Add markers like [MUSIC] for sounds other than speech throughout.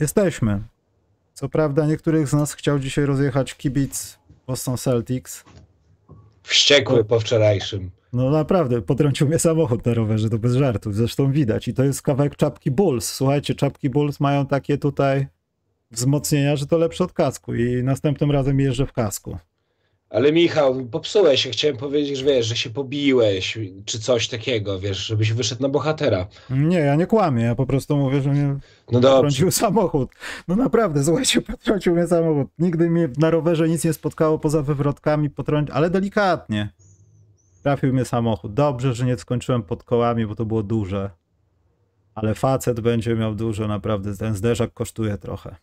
Jesteśmy. Co prawda niektórych z nas chciał dzisiaj rozjechać kibic Boston Celtics. Wściekły po wczorajszym. No naprawdę, potrącił mnie samochód na rowerze, to bez żartów, zresztą widać. I to jest kawałek czapki Bulls. Słuchajcie, czapki Bulls mają takie tutaj wzmocnienia, że to lepsze od kasku i następnym razem jeżdżę w kasku. Ale Michał, popsułeś się. Chciałem powiedzieć, że wiesz, że się pobiłeś, czy coś takiego, wiesz, żebyś wyszedł na bohatera. Nie, ja nie kłamię, ja po prostu mówię, że mnie No potrącił samochód. No naprawdę, słuchajcie, [LAUGHS] potrącił mnie samochód. Nigdy mnie na rowerze nic nie spotkało poza wywrotkami, potrącił, ale delikatnie. Trafił mnie samochód. Dobrze, że nie skończyłem pod kołami, bo to było duże. Ale facet będzie miał dużo, naprawdę. Ten zderzak kosztuje trochę.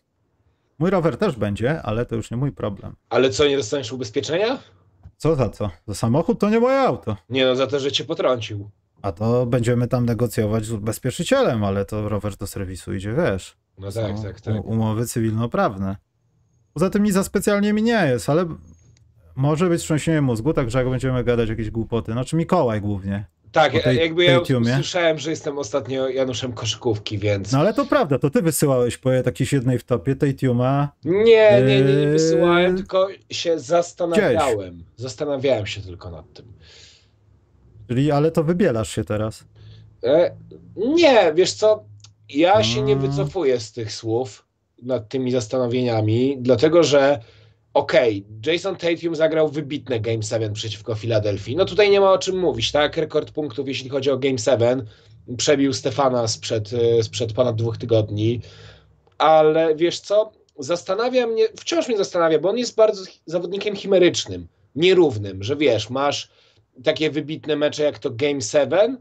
Mój rower też będzie, ale to już nie mój problem. Ale co, nie dostaniesz ubezpieczenia? Co za co? Za samochód to nie moje auto. Nie no, za to, że cię potrącił. A to będziemy tam negocjować z ubezpieczycielem, ale to rower do serwisu idzie, wiesz. No tak, Są tak, tak. Umowy cywilnoprawne. Poza tym nic za specjalnie mi nie jest, ale może być trzęsienie mózgu, także jak będziemy gadać jakieś głupoty. Znaczy Mikołaj głównie. Tak, tej- jakby ja tiumie. słyszałem, że jestem ostatnio Januszem Koszykówki, więc... No ale to prawda, to ty wysyłałeś po jakiejś jednej w topie tej Tiuma. Nie, nie, nie, nie Eee, wysyłałem, tylko się zastanawiałem. Zastanawiałem się tylko nad tym. Czyli, ale to wybielasz się teraz. E, nie, wiesz co, ja się nie Mm. wycofuję z tych słów nad tymi zastanowieniami, dlatego że okej, Jason Tatum zagrał wybitne Game 7 przeciwko Filadelfii. No tutaj nie ma o czym mówić, tak? Rekord punktów, jeśli chodzi o Game 7, przebił Stefana sprzed, e, sprzed ponad dwóch tygodni, ale wiesz co, zastanawia mnie, wciąż mnie zastanawia, bo on jest bardzo zawodnikiem chimerycznym, nierównym, że wiesz, masz takie wybitne mecze jak to Game 7,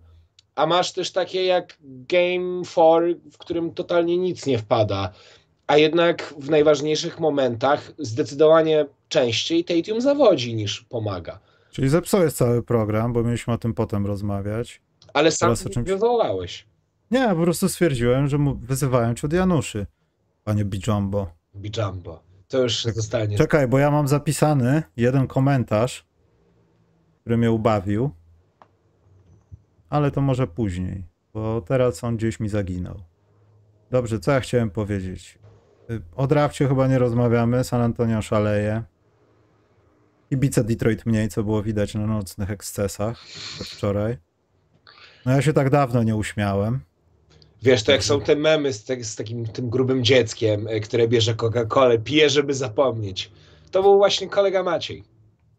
a masz też takie jak Game 4, w którym totalnie nic nie wpada. A jednak w najważniejszych momentach zdecydowanie częściej Tatum zawodzi niż pomaga. Czyli zepsułeś cały program, bo mieliśmy o tym potem rozmawiać. Ale sam nie czymś- wywołałeś. Nie, po prostu stwierdziłem, że mu wyzywałem cię od Januszy, panie Bijombo. Bijambo. To już zostanie. Czekaj, bo ja mam zapisany jeden komentarz, który mnie ubawił, ale to może później, bo teraz on gdzieś mi zaginął. Dobrze, co ja chciałem powiedzieć? Y, O drafcie chyba nie rozmawiamy, San Antonio szaleje. Kibice Detroit mniej, co było widać na nocnych ekscesach wczoraj. No ja się tak dawno nie uśmiałem. Wiesz, to jak są te memy z, tak, z takim tym grubym dzieckiem, e, które bierze Coca-Colę, pije, żeby zapomnieć. To był właśnie kolega Maciej.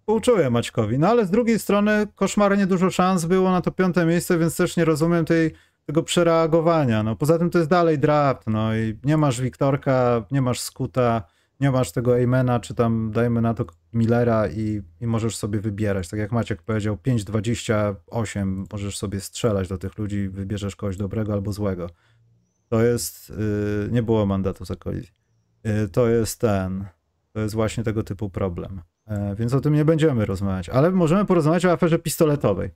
Współczuję Maćkowi, no ale z drugiej strony koszmarnie dużo szans było na to piąte miejsce, więc też nie rozumiem tej, tego przereagowania. No, poza tym to jest dalej draft, no i nie masz Wiktorka, nie masz Skuta, nie masz tego Aimena, czy tam dajmy na to Millera i, i możesz sobie wybierać. Tak jak Maciek powiedział, 5-28 możesz sobie strzelać do tych ludzi, wybierzesz kogoś dobrego albo złego. To jest, yy, nie było mandatu za kolizję. Yy, to jest ten, to jest właśnie tego typu problem. E, Więc o tym nie będziemy rozmawiać, ale możemy porozmawiać o aferze pistoletowej.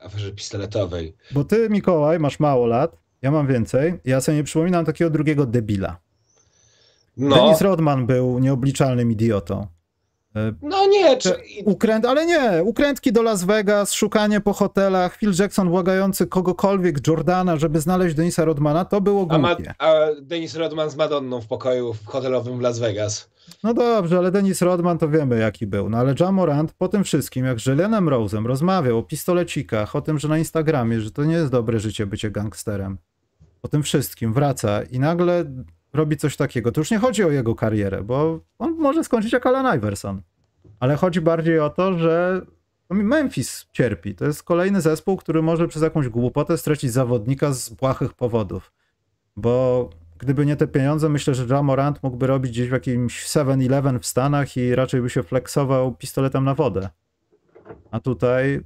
Aferze pistoletowej. Bo ty, Mikołaj, masz mało lat, ja mam więcej. Ja sobie nie przypominam takiego drugiego debila. No, Dennis Rodman był nieobliczalnym idiotą. No nie, czy, Ukręt, ale nie, ukrętki do Las Vegas, szukanie po hotelach, Phil Jackson błagający kogokolwiek, Jordana, żeby znaleźć Denisa Rodmana, to było a, głupie. a Denis Rodman z Madonną w pokoju w hotelowym w Las Vegas. No dobrze, ale Dennis Rodman to wiemy jaki był. No ale Jamorant po tym wszystkim, jak z Jelenem Rose'em rozmawiał o pistolecikach, o tym, że na Instagramie, że to nie jest dobre życie bycie gangsterem. Po tym wszystkim wraca i nagle robi coś takiego. To już nie chodzi o jego karierę, bo on może skończyć jak Alan Iverson. Ale chodzi bardziej o to, że Memphis cierpi. To jest kolejny zespół, który może przez jakąś głupotę stracić zawodnika z błahych powodów. Bo gdyby nie te pieniądze, myślę, że Ja Morant mógłby robić gdzieś w jakimś 7-Eleven w Stanach i raczej by się flexował pistoletem na wodę. A tutaj,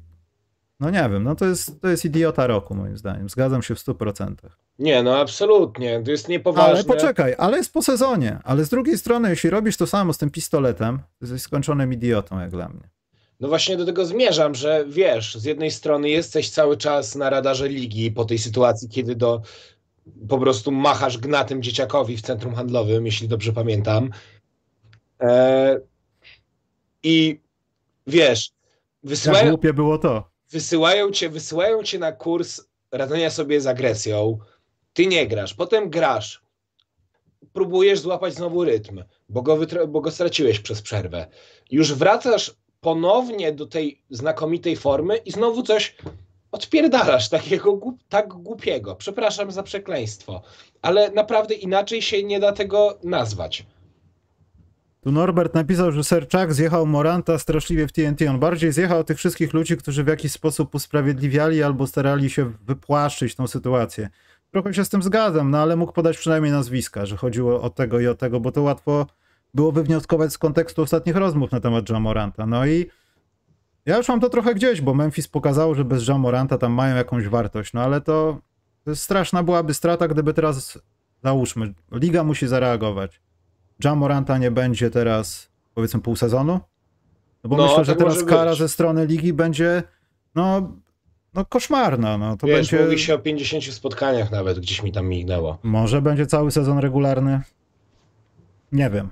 no nie wiem, no to jest, to jest idiota roku moim zdaniem. Zgadzam się w 100%. Nie, no absolutnie. To jest niepoważne. Ale poczekaj, ale jest po sezonie. Ale z drugiej strony, jeśli robisz to samo z tym pistoletem, to jesteś skończonym idiotą jak dla mnie. No właśnie do tego zmierzam, że wiesz, z jednej strony jesteś cały czas na radarze ligi po tej sytuacji, kiedy do po prostu machasz gnatym dzieciakowi w centrum handlowym, jeśli dobrze pamiętam. E, I wiesz, wysyłają, głupie było to. wysyłają, cię, wysyłają cię na kurs radzenia sobie z agresją. Ty nie grasz, potem grasz. próbujesz złapać znowu rytm, bo go, bo go straciłeś przez przerwę. Już wracasz ponownie do tej znakomitej formy i znowu coś odpierdalasz takiego tak głupiego. Przepraszam za przekleństwo, ale naprawdę inaczej się nie da tego nazwać. Tu Norbert napisał, że Serczak zjechał Moranta straszliwie w TNT. On bardziej zjechał tych wszystkich ludzi, którzy w jakiś sposób usprawiedliwiali albo starali się wypłaszczyć tą sytuację. Trochę się z tym zgadzam, no ale mógł podać przynajmniej nazwiska, że chodziło o tego i o tego, bo to łatwo było wywnioskować z kontekstu ostatnich rozmów na temat Jamoranta. No i ja już mam to trochę gdzieś, bo Memphis pokazało, że bez Jamoranta tam mają jakąś wartość, no ale to, to straszna byłaby strata, gdyby teraz, załóżmy, liga musi zareagować. Jamoranta nie będzie teraz, powiedzmy, pół sezonu? No bo no, myślę, że tak teraz kara ze strony ligi będzie, no, no koszmarna. No, to Wiesz, będzie... mówi się o 50 spotkaniach nawet, gdzieś mi tam mignęło. Może będzie cały sezon regularny? Nie wiem.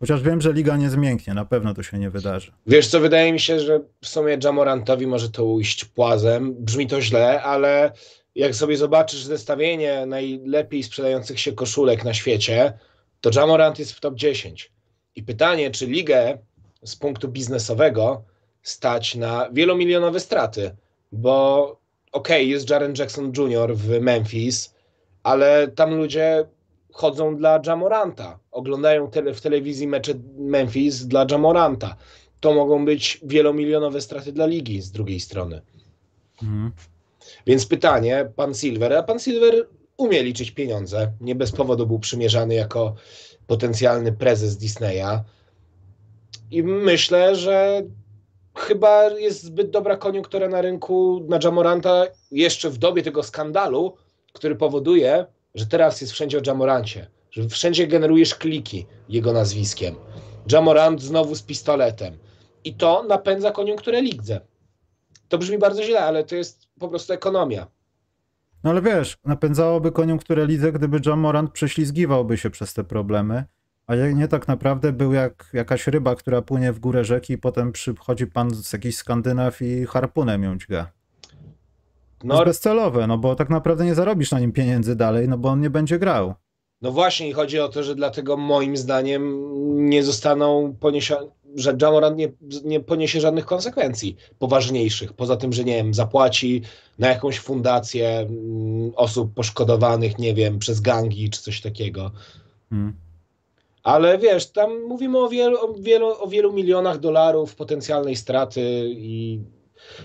Chociaż wiem, że liga nie zmięknie, na pewno to się nie wydarzy. Wiesz co, wydaje mi się, że w sumie Jamorantowi może to ujść płazem. Brzmi to źle, ale jak sobie zobaczysz zestawienie najlepiej sprzedających się koszulek na świecie, to Jamorant jest w top 10. I pytanie, czy ligę z punktu biznesowego stać na wielomilionowe straty, bo okej, okay, jest Jaren Jackson Jr. w Memphis, ale tam ludzie chodzą dla Jamoranta, oglądają tele, w telewizji mecze Memphis dla Jamoranta. To mogą być wielomilionowe straty dla ligi z drugiej strony. Mhm. Więc pytanie, pan Silver, a pan Silver umie liczyć pieniądze. Nie bez powodu był przymierzany jako potencjalny prezes Disneya. I myślę, że chyba jest zbyt dobra koniunktura na rynku na Jamoranta jeszcze w dobie tego skandalu, który powoduje, że teraz jest wszędzie o Jamorancie, że wszędzie generujesz kliki jego nazwiskiem. Jamorant znowu z pistoletem. I to napędza koniunkturę lidze. To brzmi bardzo źle, ale to jest po prostu ekonomia. No ale wiesz, napędzałoby koniunkturę lidze, gdyby John Morant prześlizgiwałby się przez te problemy, a nie tak naprawdę był jak jakaś ryba, która płynie w górę rzeki i potem przychodzi pan z jakichś Skandynaw i harpunem ją dźga. No, jest bezcelowe, no bo tak naprawdę nie zarobisz na nim pieniędzy dalej, no bo on nie będzie grał. No właśnie i chodzi o to, że dlatego moim zdaniem nie zostaną poniesione, że Jamorant nie, nie poniesie żadnych konsekwencji poważniejszych, poza tym, że nie wiem, zapłaci na jakąś fundację mm, osób poszkodowanych, nie wiem, przez gangi czy coś takiego. Hmm. Ale wiesz, tam mówimy o wielu, o wielu, o wielu milionach dolarów potencjalnej straty i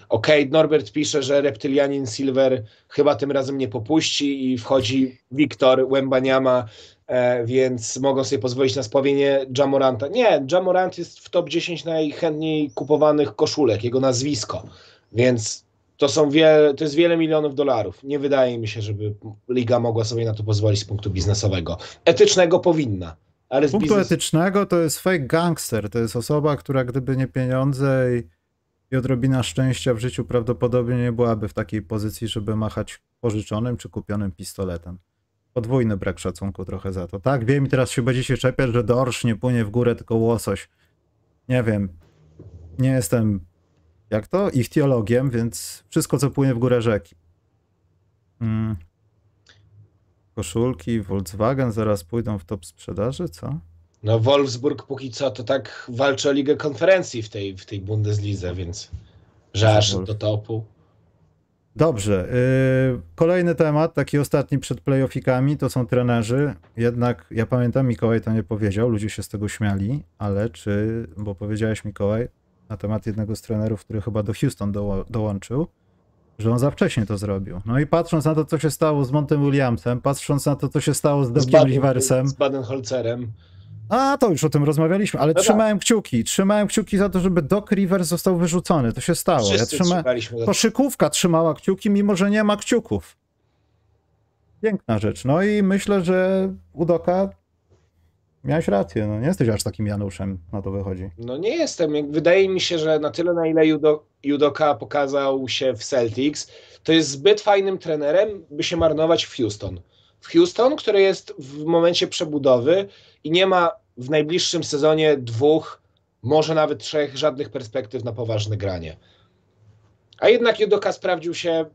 Okej, okay, Norbert pisze, że reptylianin Silver chyba tym razem nie popuści i wchodzi Wiktor Łębaniama, e, więc mogą sobie pozwolić na spławienie Jamoranta. Nie, Jamorant jest w top 10 najchętniej kupowanych koszulek, jego nazwisko, więc to są wiele, to jest wiele milionów dolarów. Nie wydaje mi się, żeby liga mogła sobie na to pozwolić z punktu biznesowego. Etycznego powinna. Ale z punktu biznes... etycznego to jest fake gangster. To jest osoba, która gdyby nie pieniądze i i odrobina szczęścia w życiu prawdopodobnie nie byłaby w takiej pozycji, żeby machać pożyczonym czy kupionym pistoletem. Podwójny brak szacunku trochę za to. Tak, wiem i teraz się będziecie czepiać, że dorsz nie płynie w górę, tylko łosoś. Nie wiem. Nie jestem, jak to, ich teologiem, więc wszystko, co płynie w górę rzeki. Hmm. Koszulki, Volkswagen zaraz pójdą w top sprzedaży, co? No Wolfsburg póki co to tak walczy o Ligę Konferencji w tej, w tej Bundeslidze, więc że aż do topu. Dobrze. Yy, kolejny temat, taki ostatni przed playoffikami, to są trenerzy. Jednak ja pamiętam, Mikołaj to nie powiedział, ludzie się z tego śmiali, ale czy, bo powiedziałeś Mikołaj na temat jednego z trenerów, który chyba do Houston do, dołączył, że on za wcześnie to zrobił. No i patrząc na to, co się stało z Montem Williamsem, patrząc na to, co się stało z Dockiem Riversem. Z Baden-Holzerem. A, to już o tym rozmawialiśmy, ale no trzymałem tak. kciuki. Trzymałem kciuki za to, żeby Doc Rivers został wyrzucony. To się stało. Wszyscy ja trzyma... Koszykówka trzymała kciuki, mimo że nie ma kciuków. Piękna rzecz. No i myślę, że u Doka miałeś rację. No, nie jesteś aż takim Januszem, na to wychodzi. No nie jestem. Wydaje mi się, że na tyle, na ile Judo, Judoka pokazał się w Celtics, to jest zbyt fajnym trenerem, by się marnować w Houston w Houston, który jest w momencie przebudowy i nie ma w najbliższym sezonie dwóch, może nawet trzech żadnych perspektyw na poważne granie. A jednak Judoka sprawdził się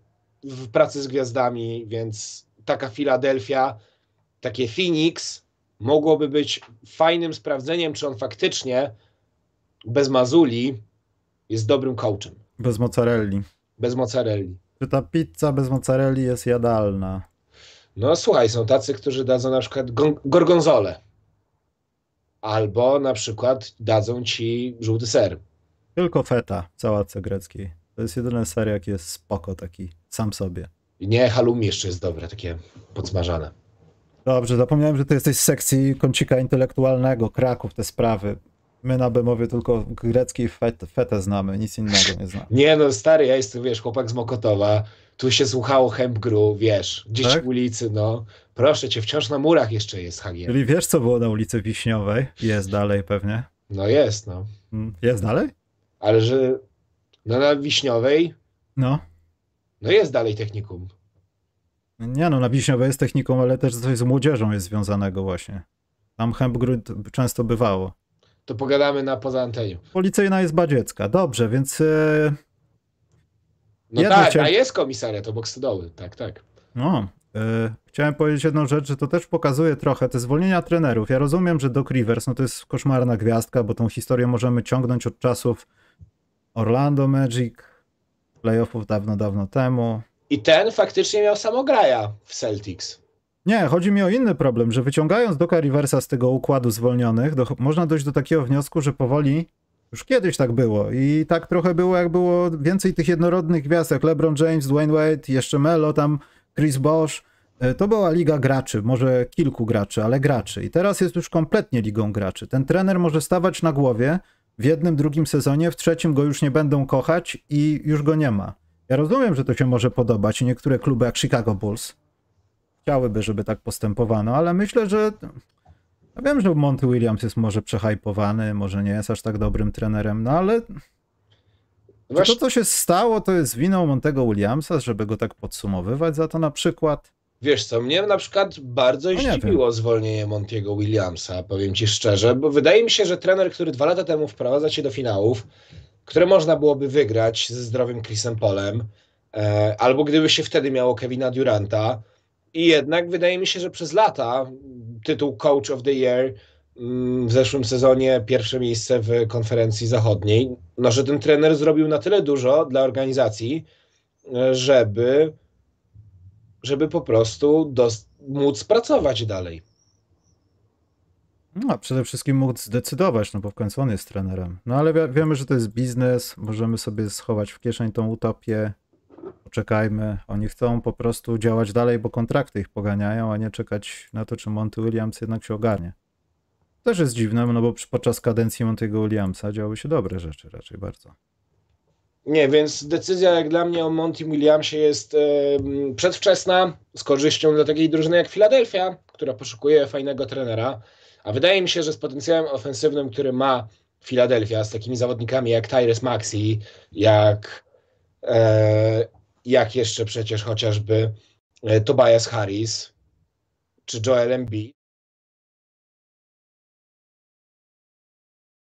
w pracy z gwiazdami, więc taka Filadelfia, takie Phoenix mogłoby być fajnym sprawdzeniem, czy on faktycznie bez Mazuli jest dobrym coachem. Bez mozzarelli. Bez mozzarelli. Czy ta pizza bez mozzarelli jest jadalna? No słuchaj, są tacy, którzy dadzą na przykład gon- gorgonzolę. Albo na przykład dadzą ci żółty ser. Tylko feta w sałatce greckiej. To jest jedyny ser, jaki jest spoko taki, sam sobie. Nie, halloumi jeszcze jest dobre, takie podsmażane. Dobrze, zapomniałem, że ty jesteś z sekcji kącika intelektualnego, Kraków, te sprawy. My na Bemowie tylko greckiej fet, fetę znamy, nic innego nie znamy. Nie no, stary, ja jestem, wiesz, chłopak z Mokotowa. Tu się słuchało Hempgru, wiesz, dzieci Tak? ulicy, no. Proszę cię, wciąż na murach jeszcze jest HG. Czyli wiesz, co było na ulicy Wiśniowej? Jest dalej pewnie. No jest, no. Mm, Jest dalej? Ale że no na Wiśniowej, No. no jest dalej technikum. Nie no, na Wiśniowej jest techniką, ale też coś z młodzieżą jest związanego właśnie. Tam Hempgród często bywało. To pogadamy na poza anteniu. Policyjna jest badziecka. Dobrze, więc e, No Jedno tak, chciałem- a jest komisariat obok stodoły, tak, tak. No, e, chciałem powiedzieć jedną rzecz, że to też pokazuje trochę te zwolnienia trenerów. Ja rozumiem, że Doc Rivers, no to jest koszmarna gwiazdka, bo tą historię możemy ciągnąć od czasów Orlando Magic, playoffów dawno, dawno temu. I ten faktycznie miał samograja w Celtics. Nie, chodzi mi o inny problem, że wyciągając Doca Riversa z tego układu zwolnionych, do, można dojść do takiego wniosku, że powoli, już kiedyś tak było i tak trochę było, jak było więcej tych jednorodnych gwiazd, jak LeBron James, Dwayne Wade, jeszcze Melo, tam Chris Bosh. E, To była liga graczy, może kilku graczy, ale graczy. I teraz jest już kompletnie ligą graczy. Ten trener może stawać na głowie w jednym, drugim sezonie, w trzecim go już nie będą kochać i już go nie ma. Ja rozumiem, że to się może podobać i niektóre kluby jak Chicago Bulls chciałyby, żeby tak postępowano, ale myślę, że ja wiem, że Monty Williams jest może przehypowany, może nie jest aż tak dobrym trenerem, no ale Wiesz, to, co się stało, to jest winą Montego Williamsa, żeby go tak podsumowywać za to na przykład? wiesz co, mnie na przykład bardzo No zdziwiło zwolnienie Montiego Williamsa, powiem ci szczerze, bo wydaje mi się, że trener, który dwa lata temu wprowadza cię do finałów, które można byłoby wygrać ze zdrowym Chrisem Polem, e, albo gdyby się wtedy miało Kevina Duranta, i jednak wydaje mi się, że przez lata tytuł Coach of the Year mm, w zeszłym sezonie pierwsze miejsce w konferencji zachodniej, no że ten trener zrobił na tyle dużo dla organizacji, e, żeby żeby po prostu móc pracować dalej. No, a przede wszystkim mógł zdecydować, no bo w końcu on jest trenerem. No ale wi- wiemy, że to jest biznes, możemy sobie schować w kieszeń tą utopię. Poczekajmy. Oni chcą po prostu działać dalej, bo kontrakty ich poganiają, a nie czekać na to, czy Monty Williams jednak się ogarnie. Też jest dziwne, no bo podczas kadencji Monty'ego Williamsa działy się dobre rzeczy raczej bardzo. Nie, więc decyzja jak dla mnie o Monty Williamsie jest em, przedwczesna, z korzyścią dla takiej drużyny jak Philadelphia, która poszukuje fajnego trenera. A wydaje mi się, że z potencjałem ofensywnym, który ma Philadelphia, z takimi zawodnikami jak Tyrese Maxey, jak, e, jak jeszcze przecież chociażby e, Tobias Harris, czy Joel Embiid,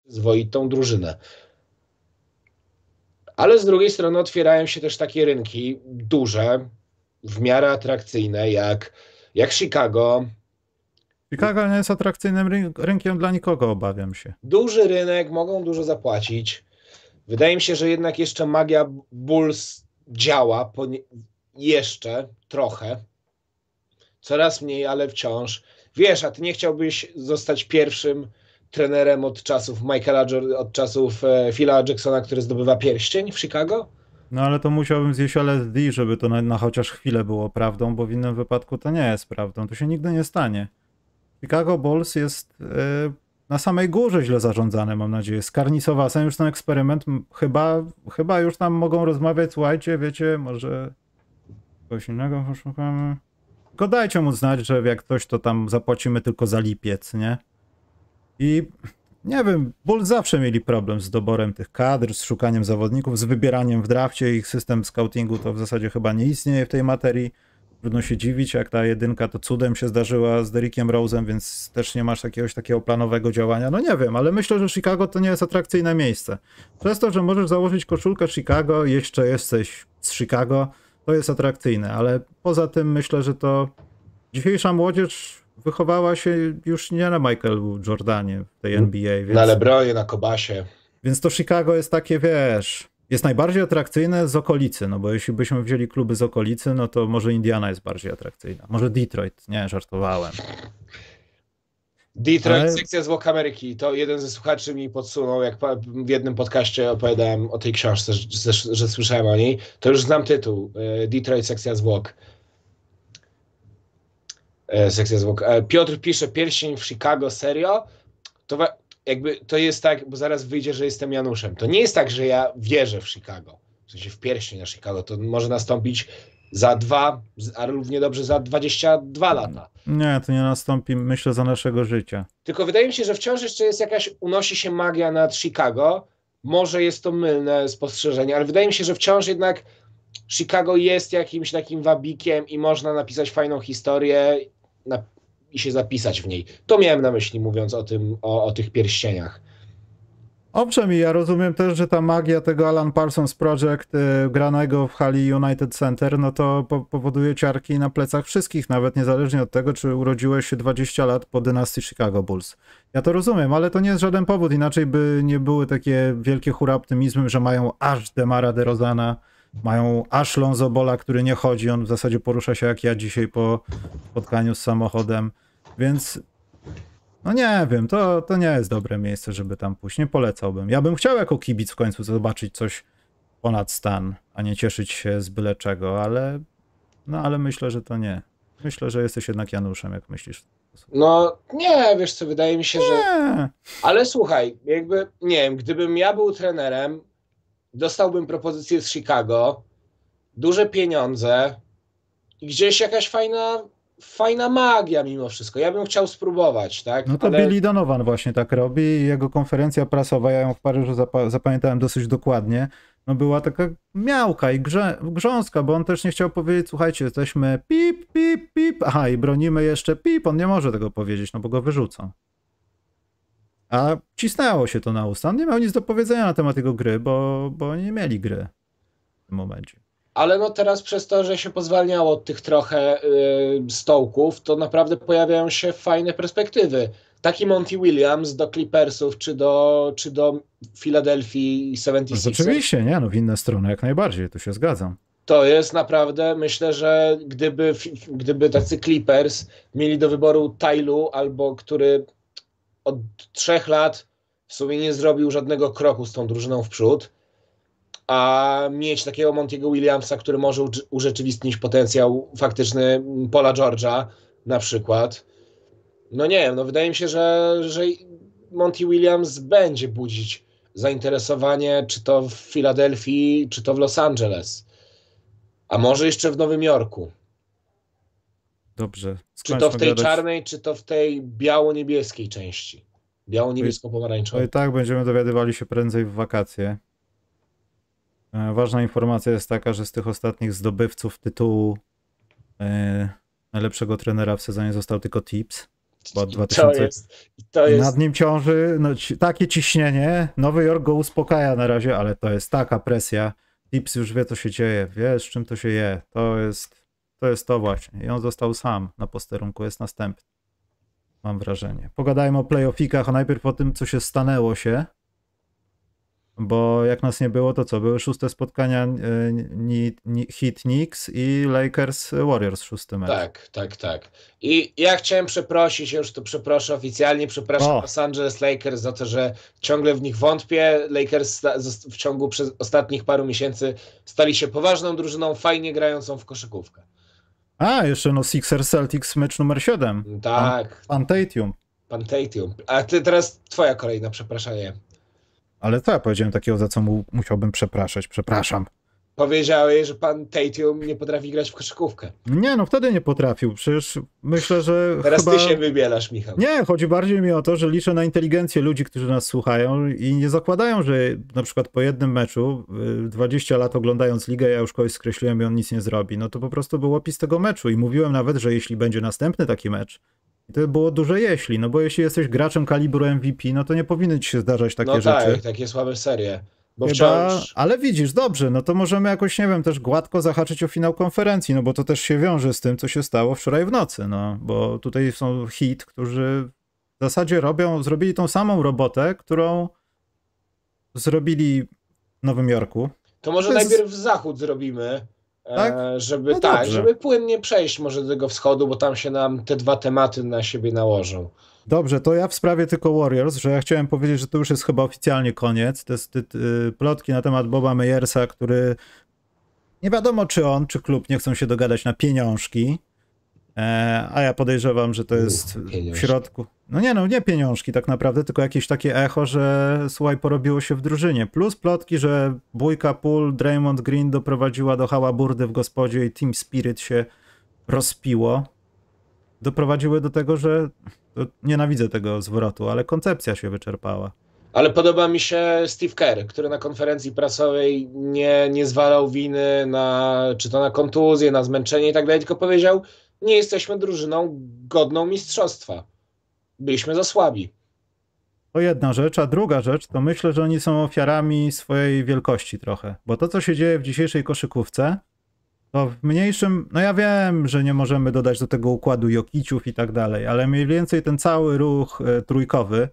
zwoitą drużynę. Ale z drugiej strony otwierają się też takie rynki duże, w miarę atrakcyjne, jak, jak Chicago. Chicago nie jest atrakcyjnym ryn- rynkiem dla nikogo, obawiam się. Duży rynek, mogą dużo zapłacić. Wydaje mi się, że jednak jeszcze magia Bulls działa jeszcze trochę. Coraz mniej, ale wciąż. Wiesz, a ty nie chciałbyś zostać pierwszym trenerem od czasów Michaela, od czasów e, Phila Jacksona, który zdobywa pierścień w Chicago? No ale to musiałbym zjeść LSD, żeby to na, na chociaż chwilę było prawdą, bo w innym wypadku to nie jest prawdą. To się nigdy nie stanie. Chicago Bulls jest e, na samej górze źle zarządzane, mam nadzieję. Skarnisowasem już ten eksperyment chyba, chyba już tam mogą rozmawiać, słuchajcie, wiecie, może kogoś innego poszukamy. Tylko dajcie mu znać, że jak ktoś to tam zapłacimy tylko za lipiec, nie? I nie wiem, Bulls zawsze mieli problem z doborem tych kadr, z szukaniem zawodników, z wybieraniem w drafcie. Ich system scoutingu to w zasadzie chyba nie istnieje w tej materii. Trudno się dziwić, jak ta jedynka to cudem się zdarzyła z Derrickiem Rose'em, więc też nie masz jakiegoś takiego planowego działania. No nie wiem, ale myślę, że Chicago to nie jest atrakcyjne miejsce. Przez to, że możesz założyć koszulkę Chicago, jeszcze jesteś z Chicago, to jest atrakcyjne, ale poza tym myślę, że to dzisiejsza młodzież wychowała się już nie na Michaelu Jordanie w tej Mm. NBA, więc, Na LeBronie, na Michaelu Jordanie w tej NBA, więc, na LeBronie, na Kobasie. więc to Chicago jest takie, wiesz, jest najbardziej atrakcyjne z okolicy, no bo jeśli byśmy wzięli kluby z okolicy, no to może Indiana jest bardziej atrakcyjna, może Detroit, nie, żartowałem. Detroit, Ale- sekcja zwłok Ameryki. To jeden ze słuchaczy mi podsunął, jak w jednym podcaście opowiadałem o tej książce, że, że, że słyszałem o niej. To już znam tytuł. e, Detroit, sekcja zwłok. E, Sekcja zwłok. E, Piotr pisze, pierścień w Chicago, serio? To jakby to jest tak, bo zaraz wyjdzie, że jestem Januszem. To nie jest tak, że ja wierzę w Chicago. W sensie w pierścień na Chicago. To może nastąpić za dwa, a równie dobrze za 22 lata. Nie, to nie nastąpi, myślę, za naszego życia. Tylko wydaje mi się, że wciąż jeszcze jest jakaś, unosi się magia nad Chicago. Może jest to mylne spostrzeżenie, ale wydaje mi się, że wciąż jednak Chicago jest jakimś takim wabikiem i można napisać fajną historię na, i się zapisać w niej. To miałem na myśli, mówiąc o tym, o, o tych pierścieniach. Owszem, i ja rozumiem też, że ta magia tego Alan Parsons Project y, granego w hali United Center, no to po powoduje ciarki na plecach wszystkich, nawet niezależnie od tego, czy urodziłeś się 20 lat po dynastii Chicago Bulls. Ja to rozumiem, ale to nie jest żaden powód, inaczej by nie były takie wielkie hura optymizmy, że mają aż Demara DeRozana, mają aż Lonzo Bola, który nie chodzi, on w zasadzie porusza się jak ja dzisiaj po spotkaniu z samochodem, więc no nie wiem, to, to nie jest dobre miejsce, żeby tam pójść. Nie polecałbym. Ja bym chciał jako kibic w końcu zobaczyć coś ponad stan, a nie cieszyć się z byle czego, ale no ale myślę, że to nie. Myślę, że jesteś jednak Januszem, jak myślisz. No nie, wiesz co, wydaje mi się, że... Nie. Ale słuchaj, jakby, nie wiem, gdybym ja był trenerem, dostałbym propozycję z Chicago, duże pieniądze i gdzieś jakaś fajna, fajna magia mimo wszystko. Ja bym chciał spróbować, tak? No to Ale Billy Donovan właśnie tak robi i jego konferencja prasowa, ja ją w Paryżu zapa- zapamiętałem dosyć dokładnie, no była taka miałka i grze- grząska, bo on też nie chciał powiedzieć, słuchajcie, jesteśmy pip, pip, pip, aha i bronimy jeszcze pip, on nie może tego powiedzieć, no bo go wyrzucą. A cisnęło się to na usta, on nie miał nic do powiedzenia na temat jego gry, bo, bo nie mieli gry w tym momencie. Ale no teraz przez to, że się pozwalniało od tych trochę y, stołków, to naprawdę pojawiają się fajne perspektywy. Taki Monty Williams do Clippersów, czy do, czy do Philadelphia No, 76ers. oczywiście, nie, no w inne strony jak najbardziej, tu się zgadzam. To jest naprawdę, myślę, że gdyby, gdyby tacy Clippers mieli do wyboru Tylu, albo który od trzech lat w sumie nie zrobił żadnego kroku z tą drużyną w przód, a mieć takiego Montiego Williamsa, który może urze- urzeczywistnić potencjał faktyczny Paula George'a na przykład. No nie wiem, no wydaje mi się, że, że Monty Williams będzie budzić zainteresowanie, czy to w Filadelfii, czy to w Los Angeles. A może jeszcze w Nowym Jorku. Dobrze. Czy to w tej gadać. czarnej, czy to w tej biało-niebieskiej części. Biało-niebiesko-pomarańczowej. i tak będziemy dowiadywali się prędzej w wakacje. E, Ważna informacja jest taka, że z tych ostatnich zdobywców tytułu e, najlepszego trenera w sezonie został tylko Tips. Bo od To 2000 jest, to jest nad nim ciąży no, takie ciśnienie. Nowy Jork go uspokaja na razie, ale to jest taka presja. Tips już wie, co się dzieje, wie, z czym to się je. To jest to, jest to właśnie. I on został sam na posterunku, jest następny. Mam wrażenie. Pogadajmy o playoffikach, a najpierw o tym, co się stanęło się. Bo jak nas nie było, to co? Były szóste spotkania e, Heat Knicks i Lakers Warriors szósty mecz. Tak, tak, tak. I ja chciałem przeprosić, już to przeproszę oficjalnie, przepraszam O. Los Angeles Lakers za to, że ciągle w nich wątpię. Lakers w ciągu ostatnich paru miesięcy stali się poważną drużyną, fajnie grającą w koszykówkę. A, jeszcze no Sixers Celtics mecz numer 7. Tak, Pan Tatum. pan Tatum. A ty teraz twoja kolejna przepraszanie. Ale co ja powiedziałem takiego, za co mu musiałbym przepraszać? Przepraszam. Powiedziałeś, że pan Tatum nie potrafi grać w koszykówkę. Nie, no wtedy nie potrafił. Przecież myślę, że Teraz chyba... ty się wybielasz, Michał. Nie, chodzi bardziej mi o to, że liczę na inteligencję ludzi, którzy nas słuchają i nie zakładają, że na przykład po jednym meczu, y, 20 lat oglądając ligę, ja już kogoś skreśliłem i on nic nie zrobi. No to po prostu był opis tego meczu i mówiłem nawet, że jeśli będzie następny taki mecz, i to było duże jeśli, no bo jeśli jesteś graczem kalibru MVP, no to nie powinny ci się zdarzać takie no rzeczy. tak, takie słabe serie. Bo Chyba, wciąż... ale widzisz, dobrze, no to możemy jakoś, nie wiem, też gładko zahaczyć o finał konferencji, no bo to też się wiąże z tym, co się stało wczoraj w nocy, no, bo tutaj są hit, którzy w zasadzie robią, zrobili tą samą robotę, którą zrobili w Nowym Jorku. To może To jest- najpierw zachód zrobimy, Tak? e, żeby No tak, żeby płynnie przejść może do tego wschodu, bo tam się nam te dwa tematy na siebie nałożą. Dobrze, to ja w sprawie tylko Warriors, że ja chciałem powiedzieć, że to już jest chyba oficjalnie koniec. Te st- y, plotki na temat Boba Meyersa, który nie wiadomo czy on, czy klub nie chcą się dogadać na pieniążki. E, a ja podejrzewam, że to jest w środku. No nie, no nie pieniążki tak naprawdę, tylko jakieś takie echo, że słuchaj, porobiło się w drużynie. Plus plotki, że bójka Pool, Draymond Green doprowadziła do hałaburdy w gospodzie i Team Spirit się rozpiło. Doprowadziły do tego, że nienawidzę tego zwrotu, ale koncepcja się wyczerpała. Ale podoba mi się Steve Kerr, który na konferencji prasowej nie, nie zwalał winy na, czy to na kontuzję, na zmęczenie i tak dalej, tylko powiedział, nie jesteśmy drużyną godną mistrzostwa. Byliśmy za słabi. To jedna rzecz, a druga rzecz to myślę, że oni są ofiarami swojej wielkości trochę. Bo to, co się dzieje w dzisiejszej koszykówce, to w mniejszym, no ja wiem, że nie możemy dodać do tego układu Jokiciów i tak dalej, ale mniej więcej ten cały ruch e, trójkowy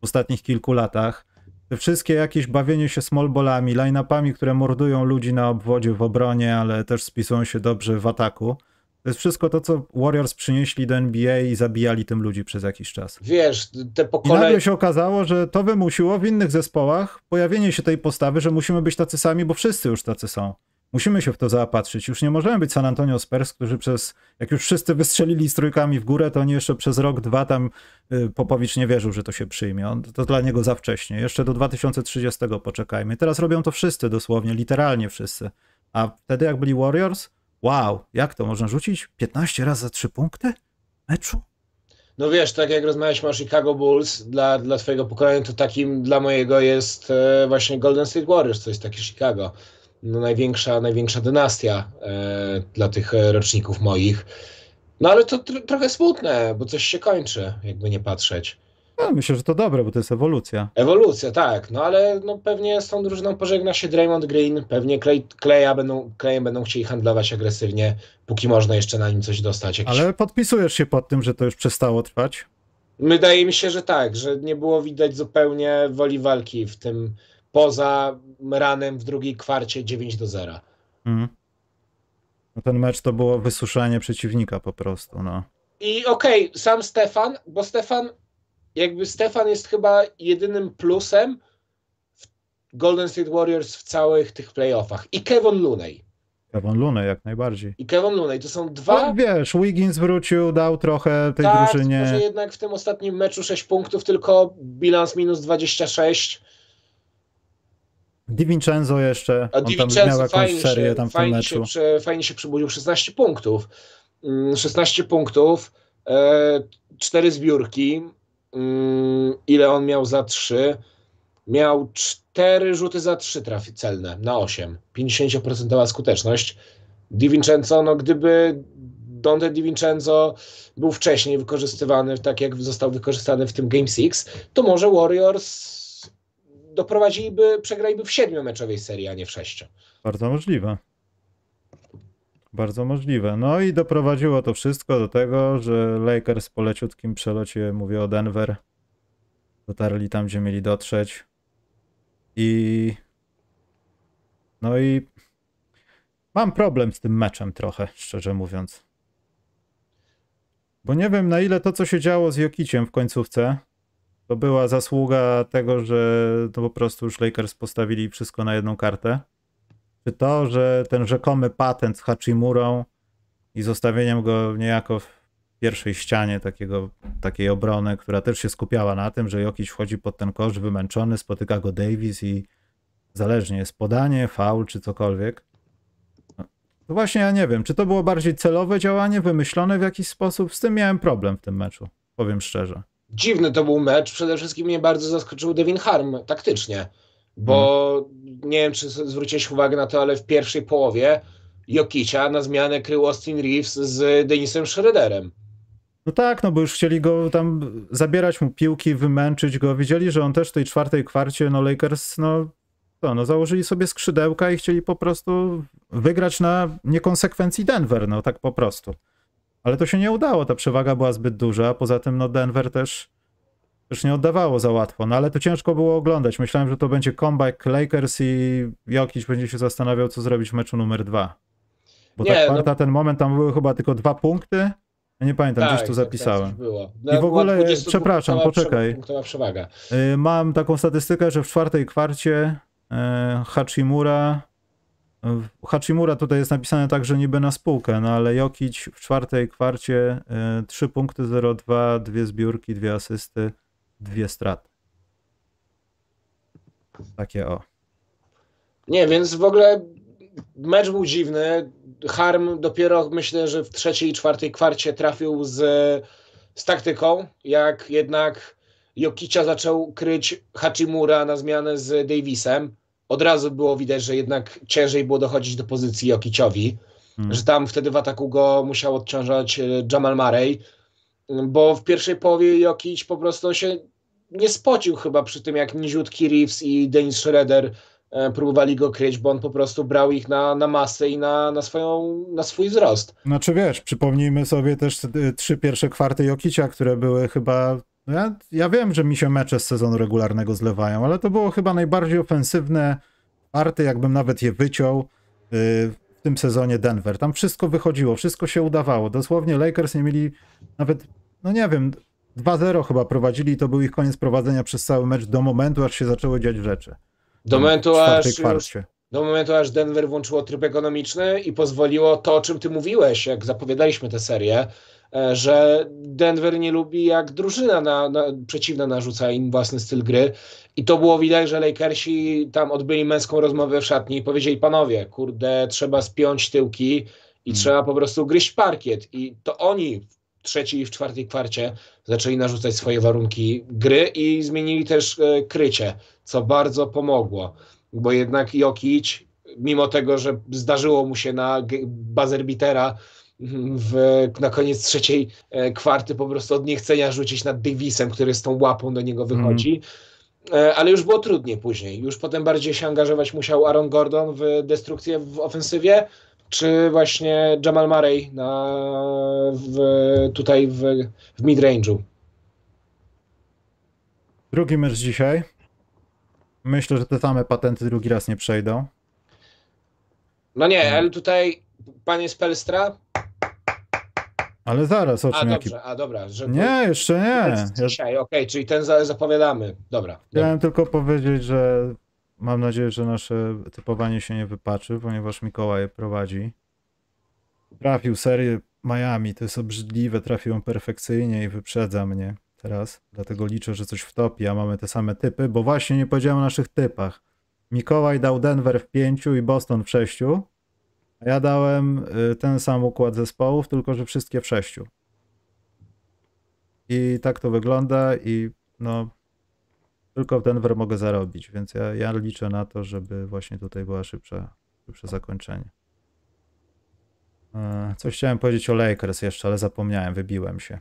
w ostatnich kilku latach, te wszystkie jakieś bawienie się smallballami, line-upami, które mordują ludzi na obwodzie w obronie, ale też spisują się dobrze w ataku, to jest wszystko to, co Warriors przynieśli do NBA i zabijali tym ludzi przez jakiś czas. Wiesz, te I pokolenia... nagle się okazało, że to wymusiło w innych zespołach pojawienie się tej postawy, że musimy być tacy sami, bo wszyscy już tacy są. Musimy się w to zaopatrzyć. Już nie możemy być San Antonio Spurs, którzy przez, jak już wszyscy wystrzelili z trójkami w górę, to oni jeszcze przez rok, dwa tam y, Popowicz nie wierzył, że to się przyjmie. On, to dla niego za wcześnie. Jeszcze do 2030 poczekajmy. Teraz robią to wszyscy dosłownie, literalnie wszyscy. A wtedy jak byli Warriors, wow, jak to można rzucić 15 razy za 3 punkty? Meczu? No wiesz, tak jak rozmawialiśmy o Chicago Bulls, dla, dla twojego pokolenia, to takim dla mojego jest e, właśnie Golden State Warriors, jest takie Chicago. No, największa, największa dynastia e, dla tych e, roczników moich. No ale to tr- trochę smutne, bo coś się kończy, jakby nie patrzeć. No, myślę, że to dobre, bo to jest ewolucja. Ewolucja, tak, no ale no, pewnie z tą drużyną pożegna się Draymond Green, pewnie Clay, Claya będą, Clayem będą chcieli handlować agresywnie, póki można jeszcze na nim coś dostać. Jakiś... Ale podpisujesz się pod tym, że to już przestało trwać? Wydaje mi się, że tak, że nie było widać zupełnie woli walki w tym poza ranem w drugiej kwarcie 9 do 0. Mhm. No ten mecz to było wysuszenie przeciwnika po prostu, no. I okej, sam Stefan, bo Stefan, jakby Stefan jest chyba jedynym plusem w Golden State Warriors w całych tych playoffach. I Kevin Looney. Kevin Looney jak najbardziej. I Kevin Looney to są dwa. No, wiesz, Wiggins wrócił, dał trochę tej tak, drużynie. że jednak w tym ostatnim meczu 6 punktów, tylko bilans minus 26. DiVincenzo jeszcze, A on tam miał jakąś fajnie, serię się, tam w tym się, meczu. prze, fajnie się przybudził, 16 punktów. Mm, 16 punktów, e, 4 zbiórki. Mm, Ile on miał za 3? Miał 4 rzuty za 3 trafi celne na 8. 50% skuteczność. DiVincenzo, no gdyby Dante DiVincenzo był wcześniej wykorzystywany, tak jak został wykorzystany w tym Game 6, to może Warriors doprowadziliby, przegraliby w siedmiomeczowej serii, a nie w sześciu. Bardzo możliwe. Bardzo możliwe. No i doprowadziło to wszystko do tego, że Lakers po leciutkim przelocie, mówię o Denver, dotarli tam, gdzie mieli dotrzeć. I no i mam problem z tym meczem trochę, szczerze mówiąc. Bo nie wiem, na ile to, co się działo z Jokiciem w końcówce, to była zasługa tego, że to po prostu już Lakers postawili wszystko na jedną kartę. Czy to, że ten rzekomy patent z Hachimurą i zostawieniem go niejako w pierwszej ścianie takiego, takiej obrony, która też się skupiała na tym, że Jokic wchodzi pod ten kosz wymęczony, spotyka go Davis i zależnie jest podanie, faul czy cokolwiek. No, właśnie ja nie wiem, czy to było bardziej celowe działanie, wymyślone w jakiś sposób. Z tym miałem problem w tym meczu, powiem szczerze. Dziwny to był mecz. Przede wszystkim mnie bardzo zaskoczył Devin Harm taktycznie, bo nie wiem, czy zwróciłeś uwagę na to, ale w pierwszej połowie Jokicia na zmianę krył Austin Reeves z Denisem Schroederem. No tak, no bo już chcieli go tam zabierać mu piłki, wymęczyć go. Wiedzieli, że on też w tej czwartej kwarcie, no Lakers, no to, no założyli sobie skrzydełka i chcieli po prostu wygrać na niekonsekwencji Denver, no tak po prostu. Ale to się nie udało, ta przewaga była zbyt duża, poza tym no Denver też, też nie oddawało za łatwo, no ale to ciężko było oglądać. Myślałem, że to będzie comeback Lakers i Jokic będzie się zastanawiał, co zrobić w meczu numer dwa. Bo Nie, ta no- kwarta, ten moment, tam były chyba tylko dwa punkty. Ja nie pamiętam, gdzieś tu tak, zapisałem. Tak, było. I w ogóle, 20 przepraszam, poczekaj. przewaga. Y, Mam taką statystykę, że w czwartej kwarcie e, Hachimura. Hachimura tutaj jest napisane tak, że niby na spółkę, no ale Jokic w czwartej kwarcie e, 3 punkty 0,2, dwie zbiórki, dwie asysty, dwie straty. Takie o. Nie, więc w ogóle mecz był dziwny. Harm dopiero myślę, że w trzeciej i czwartej kwarcie trafił z, z taktyką, jak jednak Jokicia zaczął kryć Hachimura na zmianę z Davisem. Od razu było widać, że jednak ciężej było dochodzić do pozycji Jokiciowi, Mm. że tam wtedy w ataku go musiał odciążać e, Jamal Murray, bo w pierwszej połowie Jokic po prostu się nie spocił chyba przy tym, jak niziutki Reeves i Dennis Schroeder e, próbowali go kryć, bo on po prostu brał ich na, na masę i na, na, swoją, na swój wzrost. Znaczy wiesz, przypomnijmy sobie też y, trzy pierwsze kwarty Jokicia, które były chyba. no Ja, ja wiem, że mi się mecze z sezonu regularnego zlewają, ale to było chyba najbardziej ofensywne kwarty, jakbym nawet je wyciął y, w tym sezonie Denver. Tam wszystko wychodziło, wszystko się udawało. Dosłownie Lakers nie mieli nawet, no nie wiem, 2-0 chyba prowadzili i to był ich koniec prowadzenia przez cały mecz do momentu, aż się zaczęły dziać rzeczy. Do momentu, aż już, do momentu, aż Denver włączyło tryb ekonomiczny i pozwoliło to, o czym ty mówiłeś, jak zapowiadaliśmy tę serię, e, że Denver nie lubi, jak drużyna na, na, przeciwna narzuca im własny styl gry. I to było widać, że Lakersi tam odbyli męską rozmowę w szatni i powiedzieli, panowie, kurde, trzeba spiąć tyłki i Hmm. trzeba po prostu gryźć parkiet. I to oni trzeciej i w czwartej kwarcie zaczęli narzucać swoje warunki gry i zmienili też e, krycie, co bardzo pomogło bo jednak Jokic, mimo tego, że zdarzyło mu się na buzzer beatera w, na koniec trzeciej e, kwarty po prostu od niechcenia rzucić nad Davisem, który z tą łapą do niego wychodzi. E, Ale już było trudniej później. Już potem bardziej się angażować musiał Aaron Gordon w destrukcję w ofensywie, czy właśnie Jamal Murray na, w, tutaj w, w midrange'u. Drugi mecz dzisiaj. Myślę, że te same patenty drugi raz nie przejdą. No nie, ale tutaj panie Spelstra. Ale zaraz, o A czym jaki... dobrze, a dobra. Że Nie, jeszcze nie. Dzisiaj, okej, czyli ten za- zapowiadamy. Dobra. dobra. chciałem tylko powiedzieć, że mam nadzieję, że nasze typowanie się nie wypaczy, ponieważ Mikołaj je prowadzi. Trafił serię Miami, to jest obrzydliwe, trafił ją perfekcyjnie i wyprzedza mnie teraz. Dlatego liczę, że coś wtopi, a mamy te same typy, bo właśnie nie powiedziałem o naszych typach. Mikołaj dał Denver w pięciu i Boston w sześciu, a ja dałem y, ten sam układ zespołów, tylko że wszystkie w sześciu. I tak to wygląda i no tylko w Denver mogę zarobić, więc ja, ja liczę na to, żeby właśnie tutaj była szybsza, szybsze zakończenie. E, Coś chciałem powiedzieć o Lakers jeszcze, ale zapomniałem, wybiłem się.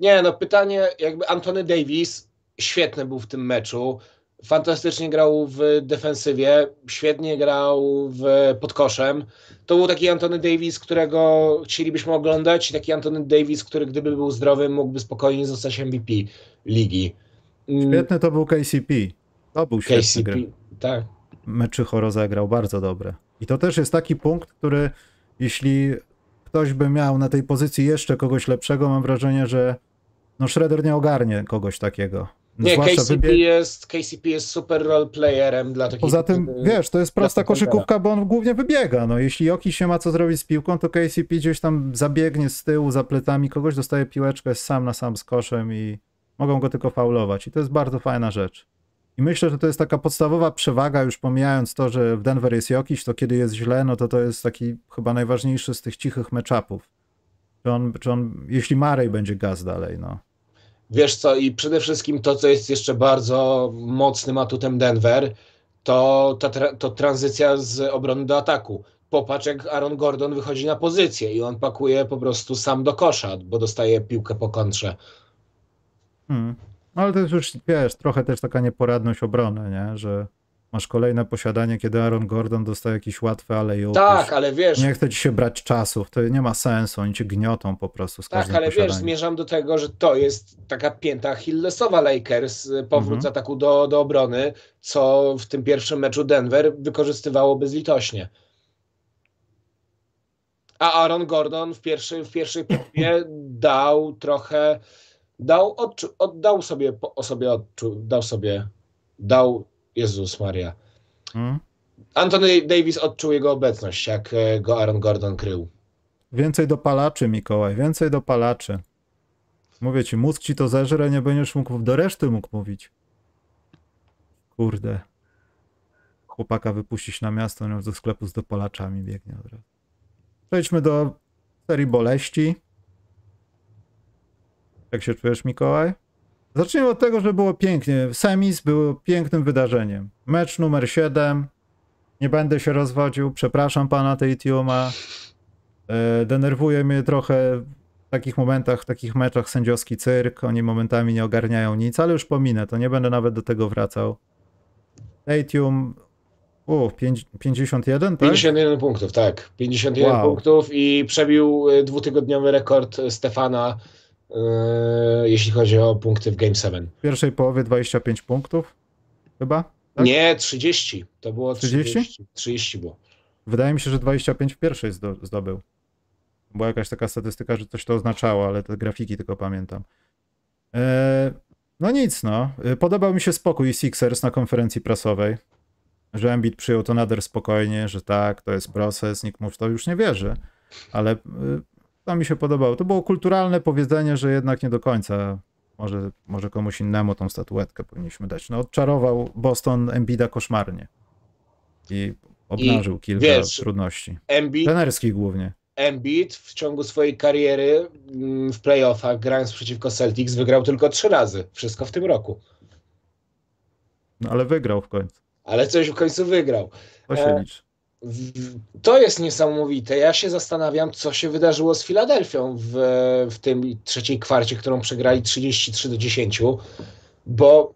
Nie, no pytanie, jakby Anthony Davis świetny był w tym meczu. Fantastycznie grał w defensywie, świetnie grał w, pod koszem. To był taki Anthony Davis, którego chcielibyśmy oglądać, taki Anthony Davis, który gdyby był zdrowy, mógłby spokojnie zostać MVP ligi. Świetny to był KCP. To był świetny KCP, gry. tak. Meczycho rozegrał bardzo dobre. I to też jest taki punkt, który jeśli ktoś by miał na tej pozycji jeszcze kogoś lepszego, mam wrażenie, że no Shredder nie ogarnie kogoś takiego. Nie, Zwłaszcza KCP wybie- jest, KCP jest super role playerem dla takich... Poza tym, wiesz, to jest prosta koszykówka, bo on głównie wybiega. No, jeśli Joki się ma co zrobić z piłką, to KCP gdzieś tam zabiegnie z tyłu, za plecami kogoś, dostaje piłeczkę jest sam na sam z koszem i mogą go tylko faulować. I to jest bardzo fajna rzecz. I myślę, że to jest taka podstawowa przewaga, już pomijając to, że w Denver jest Jokiś, to kiedy jest źle, no to to jest taki chyba najważniejszy z tych cichych matchupów. Czy on, czy on, jeśli Marej będzie gaz dalej, no. Wiesz co, i przede wszystkim to, co jest jeszcze bardzo mocnym atutem Denver, to ta tra- to tranzycja z obrony do ataku. Popatrz, jak Aaron Gordon wychodzi na pozycję i on pakuje po prostu sam do kosza, bo dostaje piłkę po kontrze. Hmm. Ale to jest już, wiesz, trochę też taka nieporadność obrony, nie? Że Masz kolejne posiadanie, kiedy Aaron Gordon dostaje jakiś łatwy ale Tak, ale wiesz. Nie chce ci się brać czasów, to nie ma sensu, oni cię gniotą po prostu z Tak, ale posiadaniem. wiesz, zmierzam do tego, że to jest taka pięta Hillesowa Lakers, powrót Mhm. z ataku do, do obrony, co w tym pierwszym meczu Denver wykorzystywało bezlitośnie. A Aaron Gordon w pierwszej, w pierwszej połowie dał trochę, dał, odczu, oddał sobie, o sobie odczu, dał sobie, dał, Jezus Maria. Mhm. Anthony Davis odczuł jego obecność, jak e, go Aaron Gordon krył. Więcej dopalaczy, Mikołaj, więcej dopalaczy. Mówię ci, mózg ci to zeżre, nie będziesz mógł do reszty mógł mówić. Kurde. Chłopaka wypuścić na miasto, on do sklepu z dopalaczami biegnie od razu. Przejdźmy do serii boleści. Jak się czujesz, Mikołaj? Zacznijmy od tego, że było pięknie. Semis było pięknym wydarzeniem. Mecz numer 7. Nie będę się rozwodził. Przepraszam pana Teitiuma. E, Denerwuje mnie trochę w takich momentach, w takich meczach sędziowski cyrk. Oni momentami nie ogarniają nic, ale już pominę, to nie będę nawet do tego wracał. U, pięć- 51, tak? 51 punktów, tak. 51 Wow. punktów i przebił y, dwutygodniowy rekord Stefana, y, jeśli chodzi o punkty w Game 7. W pierwszej połowie 25 punktów, chyba? Tak? Nie, 30. To było 30? 30. 30 było. Wydaje mi się, że 25 w pierwszej zdo- zdobył. Była jakaś taka statystyka, że coś to oznaczało, ale te grafiki tylko pamiętam. E, no nic, no. E, Podobał mi się spokój Sixers na konferencji prasowej, że Embiid przyjął to nader spokojnie, że tak, to jest proces, nikt mu w to już nie wierzy, ale to mi się podobało. To było kulturalne powiedzenie, że jednak nie do końca może, może komuś innemu tą statuetkę powinniśmy dać. No odczarował Boston Embida koszmarnie i obnażył kilka wiesz, trudności. Embiid, Trenerskich głównie. Embiid w ciągu swojej kariery mm, w playoffach, grając przeciwko Celtics, wygrał tylko trzy razy. Wszystko w tym roku. No ale wygrał w końcu. Ale coś w końcu wygrał. To się E, liczy. To jest niesamowite. Ja się zastanawiam, co się wydarzyło z Filadelfią w, w tym trzeciej kwarcie, którą przegrali 33 do 10, bo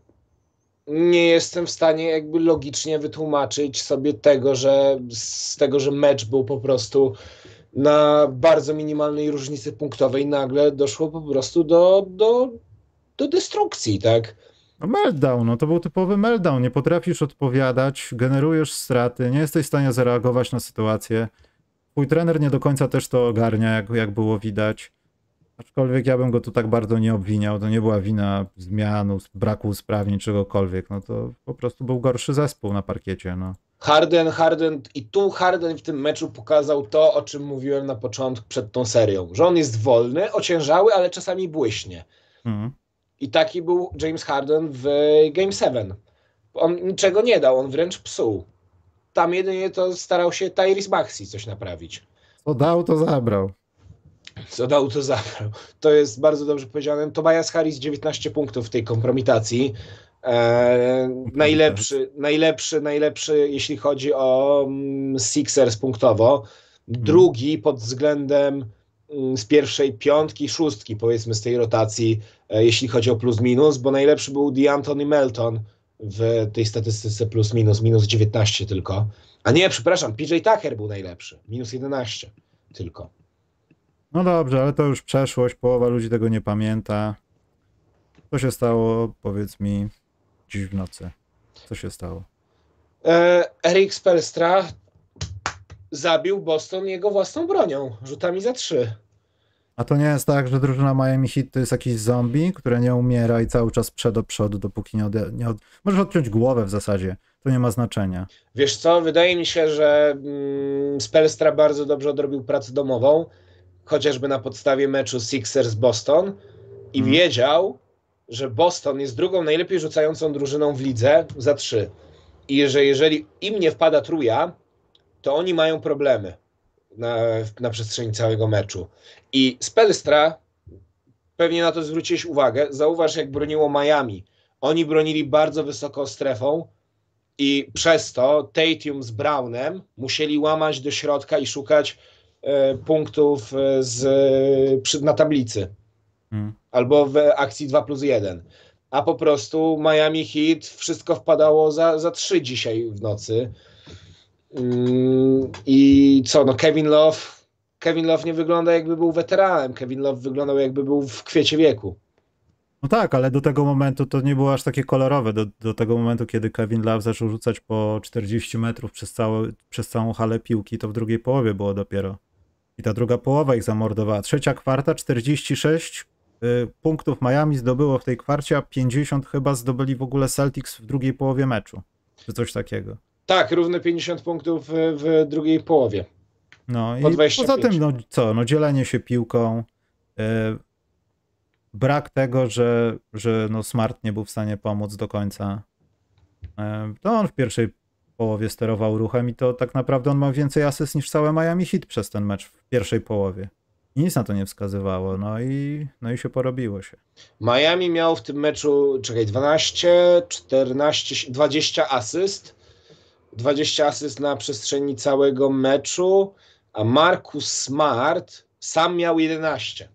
nie jestem w stanie jakby logicznie wytłumaczyć sobie tego, że z tego, że mecz był po prostu na bardzo minimalnej różnicy punktowej, nagle doszło po prostu do, do, do destrukcji, tak? No meltdown, no to był typowy meltdown. Nie potrafisz odpowiadać, generujesz straty, nie jesteś w stanie zareagować na sytuację. Twój trener nie do końca też to ogarnia, jak, jak było widać. Aczkolwiek ja bym go tu tak bardzo nie obwiniał. To nie była wina zmian, braku usprawnień, czegokolwiek. No to po prostu był gorszy zespół na parkiecie. No. Harden, Harden i tu Harden w tym meczu pokazał to, o czym mówiłem na początku przed tą serią, że on jest wolny, ociężały, ale czasami błyśnie. Mhm. I taki był James Harden w Game 7. On niczego nie dał, on wręcz psuł. Tam jedynie to starał się Tyrese Maxey coś naprawić. Co dał, to zabrał. Co dał, to zabrał. To jest bardzo dobrze powiedziane. Tobias Harris 19 punktów w tej kompromitacji. E, najlepszy, najlepszy, najlepszy, jeśli chodzi o mm, Sixers punktowo. Drugi pod względem mm, z pierwszej piątki, szóstki, powiedzmy, z tej rotacji, jeśli chodzi o plus minus, bo najlepszy był DeAntony Melton w tej statystyce plus minus, minus 19 tylko. A nie, przepraszam, PJ Tucker był najlepszy, minus 11 tylko. No dobrze, ale to już przeszłość, połowa ludzi tego nie pamięta. Co się stało, powiedz mi, dziś w nocy? Co się stało? E, Erik Spelstra zabił Boston jego własną bronią, rzutami za trzy. A to nie jest tak, że drużyna Miami Heat to jest jakiś zombie, które nie umiera i cały czas prze do przodu, dopóki nie, od... nie od... Możesz odciąć głowę w zasadzie, to nie ma znaczenia. Wiesz co, wydaje mi się, że mm, Spelstra bardzo dobrze odrobił pracę domową, chociażby na podstawie meczu Sixers-Boston i Mhm. wiedział, że Boston jest drugą najlepiej rzucającą drużyną w lidze za trzy. I że jeżeli im nie wpada truja, to oni mają problemy na, na przestrzeni całego meczu. I Spelstra, pewnie na to zwróciłeś uwagę, zauważ jak broniło Miami. Oni bronili bardzo wysoko strefą i przez to Tatum z Brownem musieli łamać do środka i szukać e, punktów e, z, przy, na tablicy Hmm. albo w akcji 2 plus 1. a po prostu Miami Heat wszystko wpadało za, za trzy dzisiaj w nocy. Mm, I co, no Kevin Love, Kevin Love nie wygląda jakby był weteranem, Kevin Love wyglądał jakby był w kwiecie wieku. No tak, ale do tego momentu to nie było aż takie kolorowe. Do, do tego momentu, kiedy Kevin Love zaczął rzucać po 40 metrów przez, całe, przez całą halę piłki, to w drugiej połowie było dopiero. I ta druga połowa ich zamordowała. Trzecia kwarta, 46 y, punktów Miami zdobyło w tej kwarcie, a 50 chyba zdobyli w ogóle Celtics w drugiej połowie meczu. Czy coś takiego. Tak, równe 50 punktów w, drugiej połowie. No i Po 25. poza tym, no co, no dzielenie się piłką, y, brak tego, że, że no Smart nie był w stanie pomóc do końca. Y, to on w pierwszej połowie sterował ruchem i to tak naprawdę on ma więcej asyst niż całe Miami Heat przez ten mecz w pierwszej połowie. I nic na to nie wskazywało, no i, no i się porobiło się. Miami miał w tym meczu, czekaj, 12, 14, 20 asyst. 20 asyst na przestrzeni całego meczu, a Marcus Smart sam miał 11.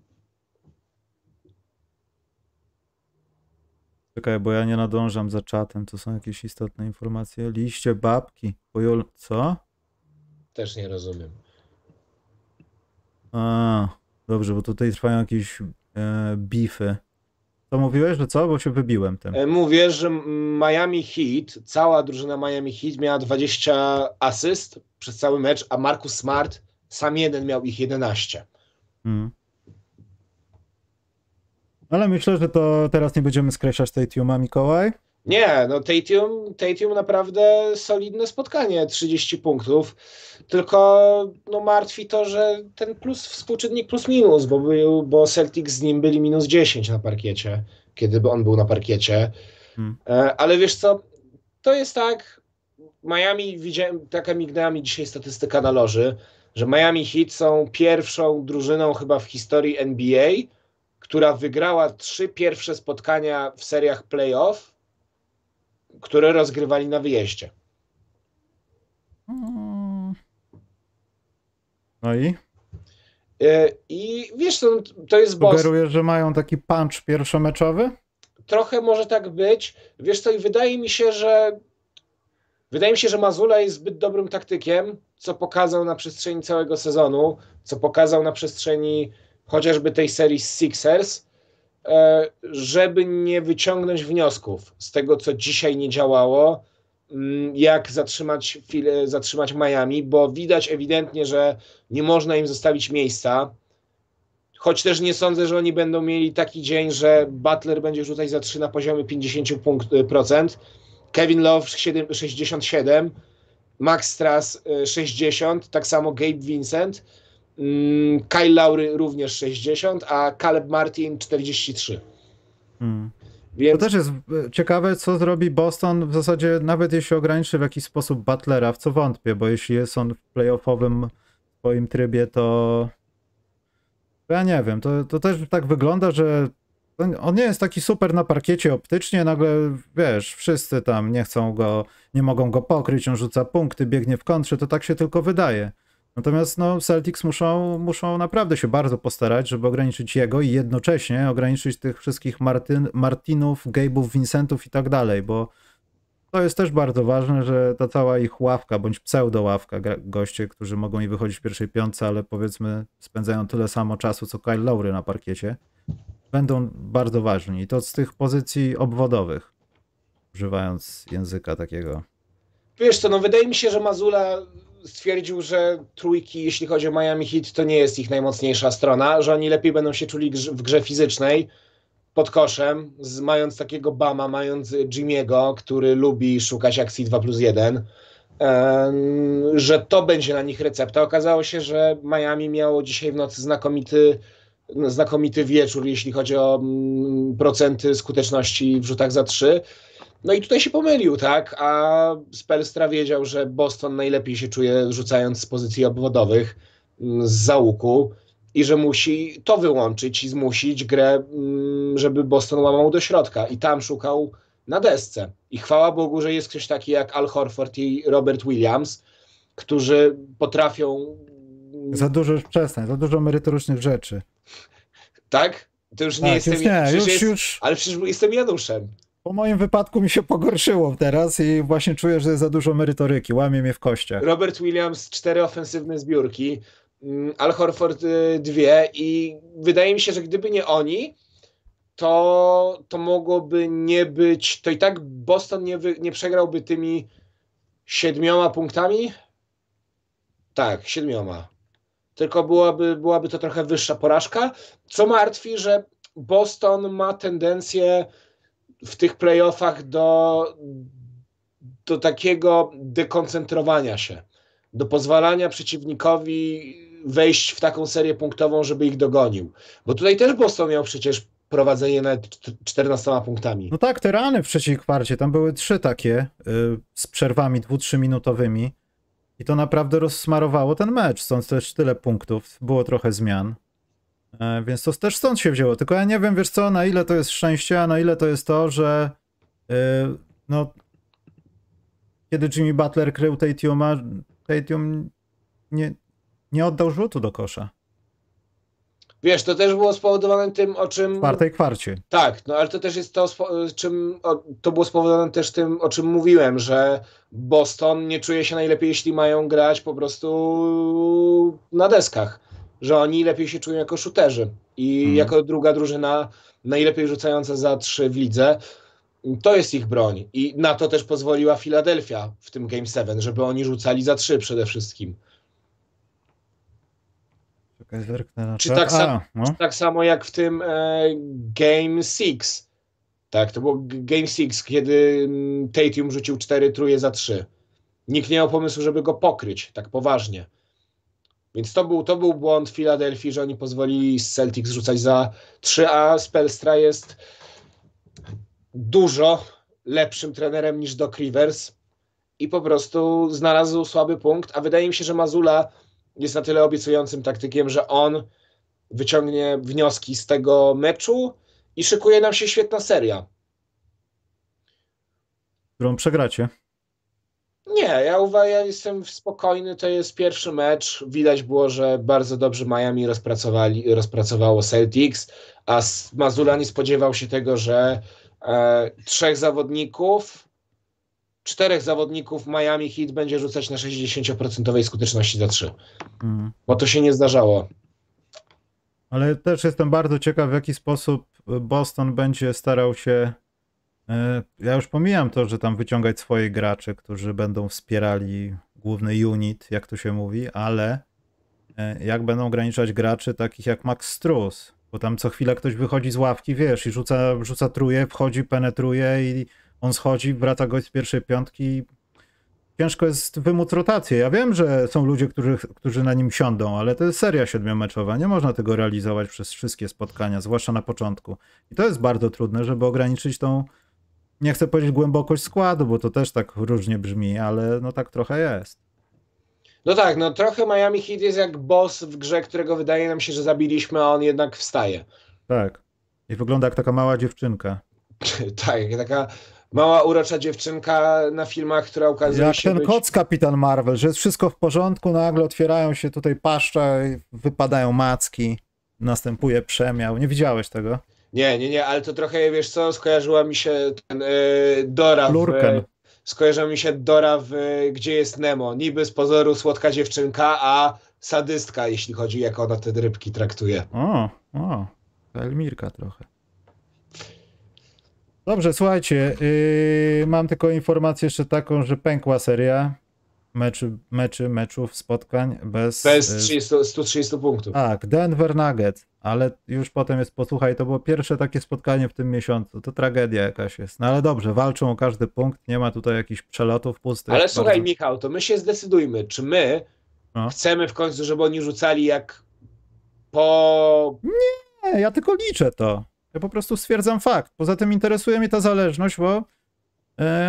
Czekaj, bo ja nie nadążam za czatem, to są jakieś istotne informacje. Liście babki, pojul... co? Też nie rozumiem. A, dobrze, bo tutaj trwają jakieś e, bify. To mówiłeś, że co? Bo się wybiłem tym. E, Mówię, że Miami Heat, cała drużyna Miami Heat miała 20 asyst przez cały mecz, a Marcus Smart sam jeden miał ich 11. Mm. Ale myślę, że to teraz nie będziemy skreślać tej Tiuma Mikołaj. Nie, no Tatum, Tatum naprawdę solidne spotkanie, 30 punktów. Tylko no, martwi to, że ten plus, współczynnik plus minus, bo, był, bo Celtics z nim byli minus 10 na parkiecie, kiedy on był na parkiecie. Hmm. E, Ale wiesz co, to jest tak, Miami, widziałem, taka mignęła mi dzisiaj statystyka na loży, że Miami Heat są pierwszą drużyną chyba w historii NBA, która wygrała trzy pierwsze spotkania w seriach playoff, które rozgrywali na wyjeździe. Mm. No i? E, I wiesz, to, to jest boss. Sugerujesz, że mają taki punch pierwszomeczowy? Trochę może tak być. Wiesz co, i wydaje mi się, że wydaje mi się, że Mazula jest zbyt dobrym taktykiem, co pokazał na przestrzeni całego sezonu, co pokazał na przestrzeni chociażby tej serii z Sixers, żeby nie wyciągnąć wniosków z tego, co dzisiaj nie działało, mm, jak zatrzymać, zatrzymać Miami, bo widać ewidentnie, że nie można im zostawić miejsca. Choć też nie sądzę, że oni będą mieli taki dzień, że Butler będzie rzucać za 3 na poziomie 50%. Kevin Love 7, 67, Max Strass y, 60, tak samo Gabe Vincent, Kyle Lowry również 60, a Caleb Martin 43. Hmm. To Więc też jest e, ciekawe, co zrobi Boston w zasadzie, nawet jeśli ograniczy w jakiś sposób Butlera, w co wątpię, bo jeśli jest on w playoffowym swoim trybie, to to ja nie wiem, to, to też tak wygląda, że on nie jest taki super na parkiecie optycznie, nagle wiesz, wszyscy tam nie chcą go, nie mogą go pokryć, on rzuca punkty, biegnie w kontrze, to tak się tylko wydaje. Natomiast no, Celtics muszą, muszą naprawdę się bardzo postarać, żeby ograniczyć jego i jednocześnie ograniczyć tych wszystkich Martyn, Martinów, Gabe'ów, Vincentów i tak dalej, bo to jest też bardzo ważne, że ta cała ich ławka, bądź pseudo-ławka, goście, którzy mogą i wychodzić w pierwszej piątce, ale powiedzmy spędzają tyle samo czasu, co Kyle Lowry na parkiecie, będą bardzo ważni. I to z tych pozycji obwodowych, używając języka takiego. wiesz co, no wydaje mi się, że Mazula stwierdził, że trójki, jeśli chodzi o Miami Heat, to nie jest ich najmocniejsza strona, że oni lepiej będą się czuli w grze fizycznej, pod koszem, z, mając takiego Bama, mając Jimmy'ego, który lubi szukać akcji 2 plus 1, em, że to będzie na nich recepta. Okazało się, że Miami miało dzisiaj w nocy znakomity, znakomity wieczór, jeśli chodzi o mm, procenty skuteczności w rzutach za 3. No i tutaj się pomylił, tak? A Spelstra wiedział, że Boston najlepiej się czuje rzucając z pozycji obwodowych, mm, z załuku i że musi to wyłączyć i zmusić grę, mm, żeby Boston łamał do środka. I tam szukał na desce. I chwała Bogu, że jest ktoś taki jak Al Horford i Robert Williams, którzy potrafią. Za dużo przestań, za dużo merytorycznych rzeczy. Tak? To już nie Tak, jestem już nie, już, jest, już Ale przecież jestem Januszem. Po moim wypadku mi się pogorszyło teraz i właśnie czuję, że jest za dużo merytoryki, łamie mnie w kościach. Robert Williams, cztery ofensywne zbiórki, mm, Al Horford y, dwie i wydaje mi się, że gdyby nie oni, to, to mogłoby nie być, to i tak Boston nie, wy, nie przegrałby tymi siedmioma punktami. Tak, siedmioma. Tylko byłaby, byłaby to trochę wyższa porażka, co martwi, że Boston ma tendencję w tych playoffach do, do takiego dekoncentrowania się, do pozwalania przeciwnikowi wejść w taką serię punktową, żeby ich dogonił. Bo tutaj też Boston miał przecież prowadzenie nawet 14 punktami. No tak, te rany w trzeciej kwarcie, tam były trzy takie y, z przerwami dwu, trzy minutowymi i to naprawdę rozsmarowało ten mecz, stąd też tyle punktów, było trochę zmian. E, więc to też stąd się wzięło, tylko ja nie wiem, wiesz co, na ile to jest szczęście, a na ile to jest to, że y, no kiedy Jimmy Butler krył Tatuma, Tatum nie, nie oddał rzutu do kosza Wiesz, to też było spowodowane tym, o czym. w czwartej kwarcie. Tak, no ale to też jest to, czym o, to było spowodowane też tym, o czym mówiłem, że Boston nie czuje się najlepiej, jeśli mają grać po prostu na deskach. Że oni lepiej się czują jako shooterzy. I Mhm. jako druga drużyna najlepiej rzucająca za trzy w lidze. To jest ich broń. I na to też pozwoliła Filadelfia w tym Game 7, żeby oni rzucali za trzy przede wszystkim. Czy tak sam- A, no. Tak samo jak w tym e, Game 6. Tak, to było Game 6, kiedy mm, Tatum rzucił 4 truje za 3. Nikt nie miał pomysłu, żeby go pokryć tak poważnie. Więc to był, to był błąd Filadelfii, że oni pozwolili Celtics rzucać za 3, a Spelstra jest dużo lepszym trenerem niż Doc Rivers i po prostu znalazł słaby punkt, a wydaje mi się, że Mazula jest na tyle obiecującym taktykiem, że on wyciągnie wnioski z tego meczu i szykuje nam się świetna seria. Którą przegracie. Nie, ja uważam, ja jestem spokojny, to jest pierwszy mecz. Widać było, że bardzo dobrze Miami rozpracowali, rozpracowało Celtics, a Mazula nie spodziewał się tego, że e, trzech zawodników, czterech zawodników Miami Heat będzie rzucać na 60% skuteczności za trzy, Mm. bo to się nie zdarzało. Ale też jestem bardzo ciekaw, w jaki sposób Boston będzie starał się. E, Ja już pomijam to, że tam wyciągać swoich graczy, którzy będą wspierali główny unit, jak to się mówi, ale e, jak będą ograniczać graczy takich jak Max Struz, bo tam co chwilę ktoś wychodzi z ławki, wiesz, i rzuca, rzuca truje, wchodzi, penetruje i on schodzi, wraca gość z pierwszej piątki. Ciężko jest wymóc rotację. Ja wiem, że są ludzie, którzy, którzy na nim siądą, ale to jest seria siedmiomeczowa. Nie można tego realizować przez wszystkie spotkania, zwłaszcza na początku. I to jest bardzo trudne, żeby ograniczyć tą, nie chcę powiedzieć głębokość składu, bo to też tak różnie brzmi, ale no tak trochę jest. No tak, no trochę Miami Heat jest jak boss w grze, którego wydaje nam się, że zabiliśmy, a on jednak wstaje. Tak. I wygląda jak taka mała dziewczynka. [LAUGHS] tak, jak taka mała urocza dziewczynka na filmach, która okazuje Jak się ten być... koc Kapitan Marvel, że jest wszystko w porządku, nagle otwierają się tutaj paszcza wypadają macki, następuje przemiał. Nie widziałeś tego? Nie, nie, nie, ale to trochę, wiesz co, skojarzyła mi się ten y, Dora w... Lurken. Skojarzyła mi się Dora w Gdzie jest Nemo. Niby z pozoru słodka dziewczynka, a sadystka, jeśli chodzi jak ona te rybki traktuje. O, o, Elmirka trochę. Dobrze, słuchajcie, yy, mam tylko informację jeszcze taką, że pękła seria meczy, meczy, meczów, spotkań bez... Bez yy, 30, 130 punktów. Tak, Denver Nuggets, ale już potem jest, posłuchaj, to było pierwsze takie spotkanie w tym miesiącu, to tragedia jakaś jest. No ale dobrze, walczą o każdy punkt, nie ma tutaj jakichś przelotów pustych. Ale słuchaj, bardzo- Michał, to my się zdecydujmy, czy my No. chcemy w końcu, żeby oni rzucali jak po Nie, ja tylko liczę to. Ja po prostu stwierdzam fakt. Poza tym interesuje mnie ta zależność, bo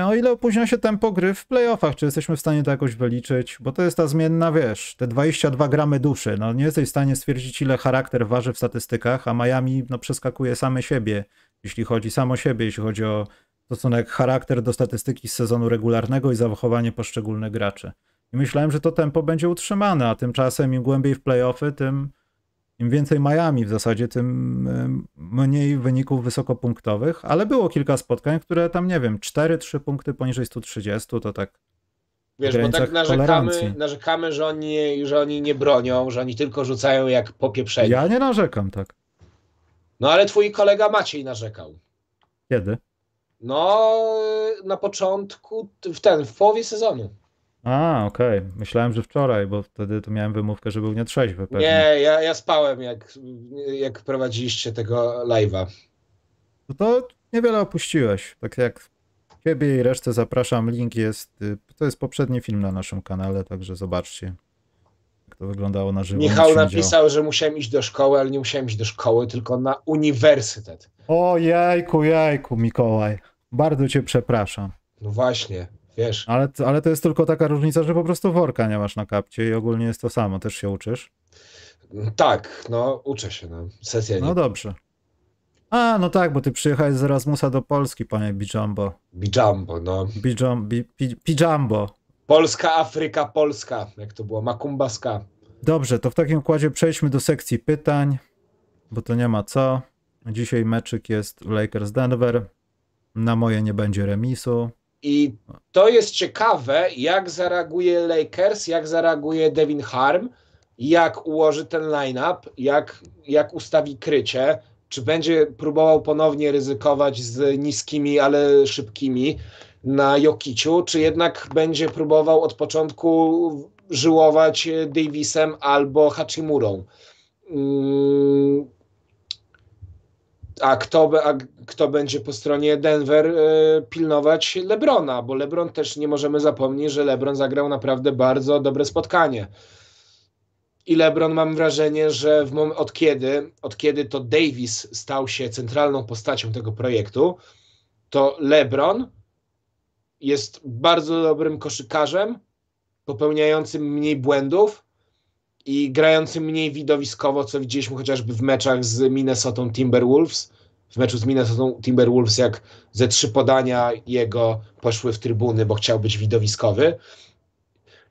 o ile opóźnia się tempo gry w playoffach, czy jesteśmy w stanie to jakoś wyliczyć, bo to jest ta zmienna, wiesz, te 22 gramy duszy. No nie jesteś w stanie stwierdzić, ile charakter waży w statystykach, a Miami no, przeskakuje same siebie, jeśli chodzi samo siebie, jeśli chodzi o stosunek charakter do statystyki z sezonu regularnego i zachowanie poszczególnych graczy. I myślałem, że to tempo będzie utrzymane, a tymczasem im głębiej w playoffy, tym Im więcej Miami w zasadzie, tym mniej wyników wysokopunktowych, ale było kilka spotkań, które tam, nie wiem, 4-3 punkty poniżej 130, to tak Wiesz, bo tak narzekamy, narzekamy że, oni, że oni nie bronią, że oni tylko rzucają jak popieprzeni. Ja nie narzekam, tak. No ale twój kolega Maciej narzekał. Kiedy? No, na początku, w ten, w połowie sezonu. A, okej. Okay. Myślałem, że wczoraj, bo wtedy to miałem wymówkę, że był nietrzeźwy. Pewnie. Nie, ja, ja spałem, jak, jak prowadziliście tego live'a. No to niewiele opuściłeś. Tak jak ciebie i resztę zapraszam. Link jest. Y, to jest poprzedni film na naszym kanale, także zobaczcie. Jak to wyglądało na żywo. Michał napisał, że musiałem iść do szkoły, ale nie musiałem iść do szkoły, tylko na uniwersytet. O jajku, jajku, Mikołaj. Bardzo cię przepraszam. No właśnie. Wiesz. Ale, ale to jest tylko taka różnica, że po prostu worka nie masz na kapcie i ogólnie jest to samo. Też się uczysz? Tak, no uczę się. No. Sesja No dobrze. A, no tak, bo ty przyjechałeś z Erasmusa do Polski, panie Bijambo. Bijambo, no. Bijam, bi, Bijambo. Polska, Afryka, Polska, jak to było, Makumbaska. Dobrze, to w takim układzie przejdźmy do sekcji pytań, bo to nie ma co. Dzisiaj meczyk jest Lakers Denver. Na moje nie będzie remisu. I to jest ciekawe, jak zareaguje Lakers, jak zareaguje Devin Harm, jak ułoży ten line-up, jak, jak ustawi krycie, czy będzie próbował ponownie ryzykować z niskimi, ale szybkimi na Jokiciu, czy jednak będzie próbował od początku żyłować Davisem albo Hachimurą. Mm, a kto, a kto będzie po stronie Denver e, pilnować Lebrona, bo Lebron też nie możemy zapomnieć, że Lebron zagrał naprawdę bardzo dobre spotkanie. I LeBron mam wrażenie, że w mom- od, kiedy, od kiedy to Davis stał się centralną postacią tego projektu, to LeBron jest bardzo dobrym koszykarzem, popełniającym mniej błędów i grającym mniej widowiskowo, co widzieliśmy chociażby w meczach z Minnesota Timberwolves. W meczu z Minnesota Timberwolves, jak ze trzy podania jego poszły w trybuny, bo chciał być widowiskowy.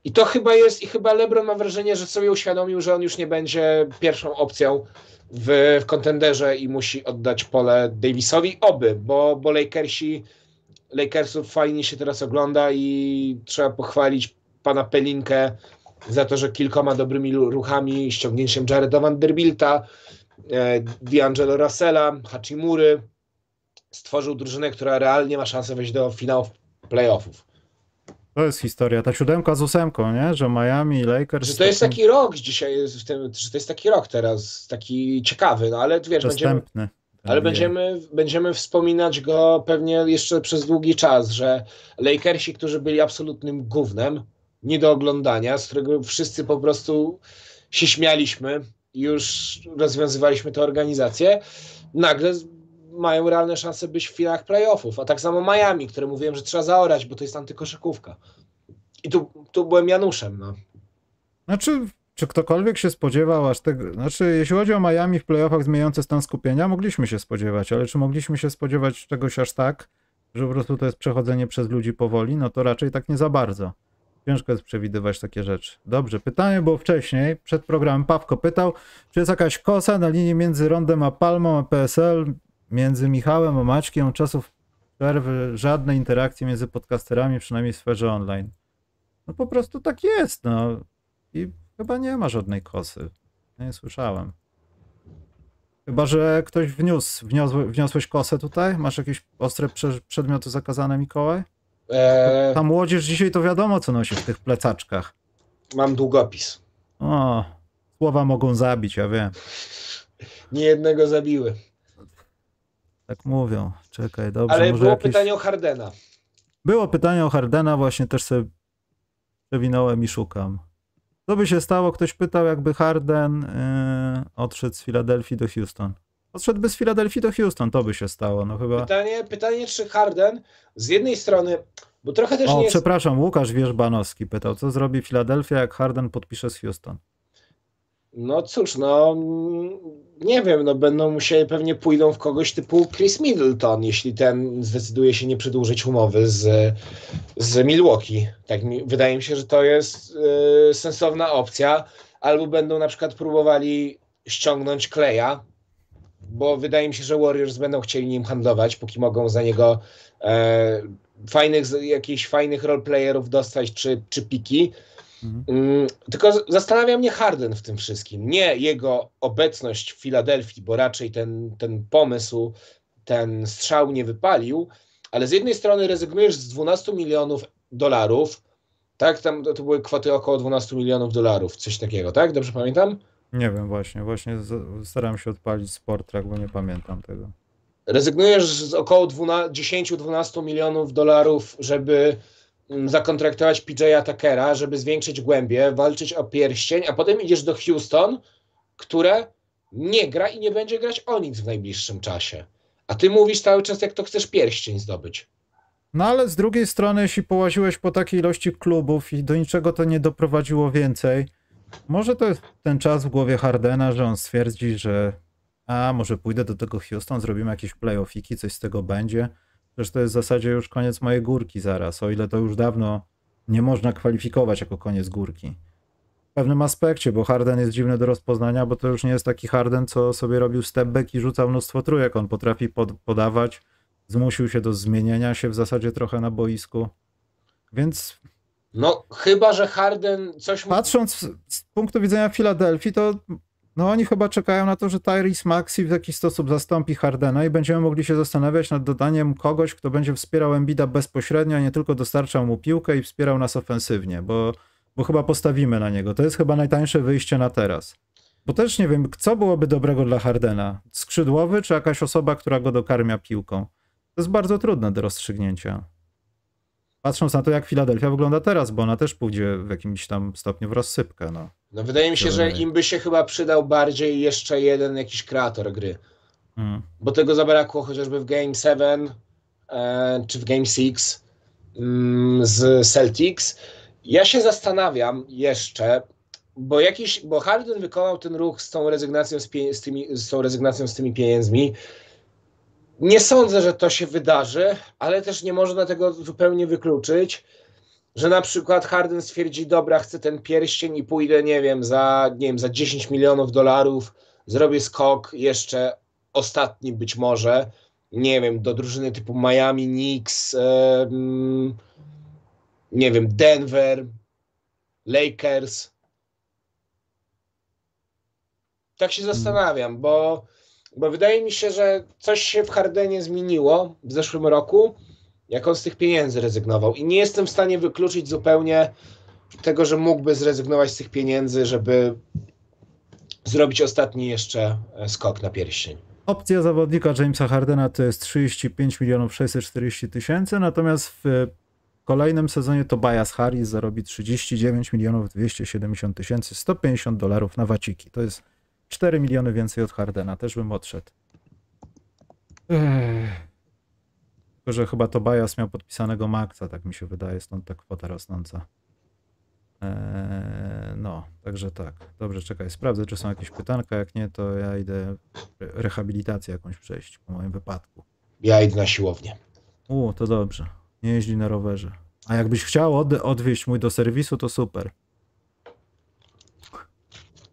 I to chyba jest, i chyba LeBron ma wrażenie, że sobie uświadomił, że on już nie będzie pierwszą opcją w, w kontenderze i musi oddać pole Davisowi. Oby, bo, bo Lakersi, Lakersów fajnie się teraz ogląda i trzeba pochwalić pana Pelinkę za to, że kilkoma dobrymi ruchami, ściągnięciem Jareda Vanderbilta, e, D'Angelo Russella, Hachimury, stworzył drużynę, która realnie ma szansę wejść do finałów playoffów. To jest historia, ta siódemka z ósemką, nie? Że Miami Lakers... Że to jest taki rok dzisiaj, w tym, że to jest taki rok teraz, taki ciekawy, no ale wiesz, Dostępny. będziemy, ale będziemy, będziemy wspominać go pewnie jeszcze przez długi czas, że Lakersi, którzy byli absolutnym gównem, nie do oglądania, z którego wszyscy po prostu się śmialiśmy już rozwiązywaliśmy tę organizację, nagle mają realne szanse być w finałach playoffów. A tak samo Miami, które mówiłem, że trzeba zaorać, bo to jest antykoszykówka. I tu, tu byłem Januszem. No. Znaczy, czy ktokolwiek się spodziewał aż tego. Znaczy, jeśli chodzi o Miami w playoffach zmieniające stan skupienia, mogliśmy się spodziewać, ale czy mogliśmy się spodziewać czegoś aż tak, że po prostu to jest przechodzenie przez ludzi powoli? No to raczej tak nie za bardzo. Ciężko jest przewidywać takie rzeczy. Dobrze, pytanie było wcześniej, przed programem Pawko pytał, czy jest jakaś kosa na linii między Rondem a Palmą a PSL? między Michałem a Maćkiem czasów przerwy żadnej interakcji między podcasterami, przynajmniej w sferze online. No po prostu tak jest, no. I chyba nie ma żadnej kosy. Nie słyszałem. Chyba, że ktoś wniósł, wniosł, wniosłeś kosę tutaj? Masz jakieś ostre przedmioty zakazane, Mikołaj? Eee... Ta młodzież dzisiaj to wiadomo, co nosi w tych plecaczkach. Mam długopis. O, słowa mogą zabić, ja wiem. Nie jednego zabiły. Tak mówią. Czekaj, dobrze. Ale było jakieś... pytanie o Hardena. Było pytanie o Hardena, właśnie też sobie przewinąłem i szukam. Co by się stało? Ktoś pytał, jakby Harden yy, odszedł z Filadelfii do Houston. Odszedłby z Filadelfii do Houston, to by się stało. No chyba... pytanie, pytanie, czy Harden z jednej strony, bo trochę też o, nie jest... przepraszam, Łukasz Wierzbanowski pytał, co zrobi Filadelfia, jak Harden podpisze z Houston? No cóż, no nie wiem, no będą musieli, pewnie pójdą w kogoś typu Chris Middleton, jeśli ten zdecyduje się nie przedłużyć umowy z, z Milwaukee. Tak mi, wydaje mi się, że to jest y, sensowna opcja. Albo będą na przykład próbowali ściągnąć Kleja, bo wydaje mi się, że Warriors będą chcieli nim handlować, póki mogą za niego e, fajnych, jakichś fajnych roleplayerów dostać, czy, czy piki. Mhm. Mm, tylko zastanawia mnie Harden w tym wszystkim. Nie jego obecność w Filadelfii, bo raczej ten, ten pomysł, ten strzał nie wypalił, ale z jednej strony rezygnujesz z 12 milionów dolarów, tak? Tam to były kwoty około 12 milionów dolarów, coś takiego, tak? Dobrze pamiętam? Nie wiem właśnie, właśnie staram się odpalić Sportrak, bo nie pamiętam tego. Rezygnujesz z około 10-12 milionów dolarów, żeby mm, zakontraktować PJ'a Tuckera, żeby zwiększyć głębię, walczyć o pierścień, a potem idziesz do Houston, które nie gra i nie będzie grać o nic w najbliższym czasie. A ty mówisz cały czas, jak to chcesz pierścień zdobyć. No ale z drugiej strony, jeśli połaziłeś po takiej ilości klubów i do niczego to nie doprowadziło więcej, może to jest ten czas w głowie Hardena, że on stwierdzi, że a może pójdę do tego Houston, zrobimy jakieś playoffiki, coś z tego będzie. Przecież to jest w zasadzie już koniec mojej górki zaraz, o ile to już dawno nie można kwalifikować jako koniec górki. W pewnym aspekcie, bo Harden jest dziwny do rozpoznania, bo to już nie jest taki Harden, co sobie robił step back i rzucał mnóstwo trójek. On potrafi pod, podawać, zmusił się do zmienienia się w zasadzie trochę na boisku. Więc no, chyba, że Harden coś. Patrząc z punktu widzenia Filadelfii, to no oni chyba czekają na to, że Tyrese Maxi w jakiś sposób zastąpi Hardena i będziemy mogli się zastanawiać nad dodaniem kogoś, kto będzie wspierał Embida bezpośrednio, a nie tylko dostarczał mu piłkę i wspierał nas ofensywnie, bo, bo chyba postawimy na niego. To jest chyba najtańsze wyjście na teraz. Bo też nie wiem, co byłoby dobrego dla Hardena? Skrzydłowy czy jakaś osoba, która go dokarmia piłką? To jest bardzo trudne do rozstrzygnięcia. Patrząc na to, jak Filadelfia wygląda teraz, bo ona też pójdzie w jakimś tam stopniu w rozsypkę. No, no wydaje mi się, że im by się chyba przydał bardziej jeszcze jeden jakiś kreator gry. Hmm. Bo tego zabrakło chociażby w Game 7 e, czy w Game 6 mm, z Celtics. Ja się zastanawiam jeszcze, bo jakiś, bo Harden wykonał ten ruch z tą rezygnacją z, z, tymi, z tą rezygnacją z tymi pieniędzmi. Nie sądzę, że to się wydarzy, ale też nie można tego zupełnie wykluczyć, że na przykład Harden stwierdzi, dobra, chcę ten pierścień i pójdę, nie wiem, za, nie wiem, za 10 milionów dolarów, zrobię skok jeszcze ostatni być może, nie wiem, do drużyny typu Miami, Knicks, yy, nie wiem, Denver, Lakers. Tak się zastanawiam, bo bo wydaje mi się, że coś się w Hardenie zmieniło w zeszłym roku, jak on z tych pieniędzy rezygnował. I nie jestem w stanie wykluczyć zupełnie tego, że mógłby zrezygnować z tych pieniędzy, żeby zrobić ostatni jeszcze e, skok na pierścień. Opcja zawodnika Jamesa Hardena to jest 35 milionów 640 tysięcy, natomiast w kolejnym sezonie Tobias Harris zarobi 39 milionów 270 tysięcy 150 dolarów na waciki. To jest 4 miliony więcej od Hardena, też bym odszedł. Ech. Tylko, że chyba Tobias miał podpisanego Maxa, tak mi się wydaje, stąd ta kwota rosnąca. Eee, no, także tak. Dobrze, czekaj, sprawdzę, czy są jakieś pytanka. Jak nie, to ja idę rehabilitację jakąś przejść po moim wypadku. Ja idę na siłownię. U, to dobrze. Nie jeździ na rowerze. A jakbyś chciał od odwieźć mój do serwisu, to super.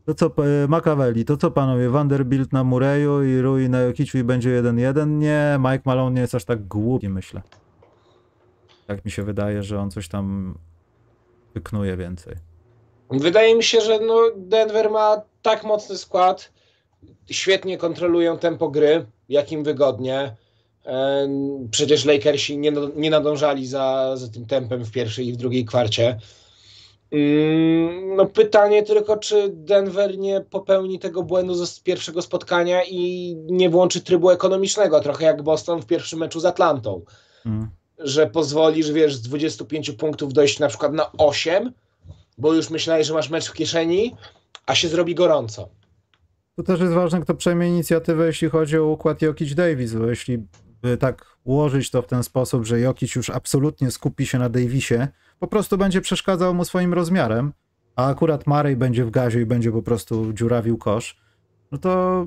To co, Machiavelli, to co panowie, Vanderbilt na Mureju i Rui na Jokiciu i będzie 1-1? Nie, Mike Malone nie jest aż tak głupi, myślę. Tak mi się wydaje, że on coś tam wyknuje więcej. Wydaje mi się, że no Denver ma tak mocny skład, świetnie kontrolują tempo gry, jak im wygodnie. Przecież Lakersi nie, nie nadążali za, za tym tempem w pierwszej i w drugiej kwarcie. Mm, no pytanie tylko, czy Denver nie popełni tego błędu z pierwszego spotkania i nie włączy trybu ekonomicznego, trochę jak Boston w pierwszym meczu z Atlantą. Mm. Że pozwolisz, wiesz, z 25 punktów dojść na przykład na 8, bo już myślałeś, że masz mecz w kieszeni, a się zrobi gorąco. To też jest ważne, kto przejmie inicjatywę, jeśli chodzi o układ Jokic Davis, bo jeśli by tak ułożyć to w ten sposób, że Jokic już absolutnie skupi się na Davisie, po prostu będzie przeszkadzał mu swoim rozmiarem, a akurat Marej będzie w gazie i będzie po prostu dziurawił kosz, no to,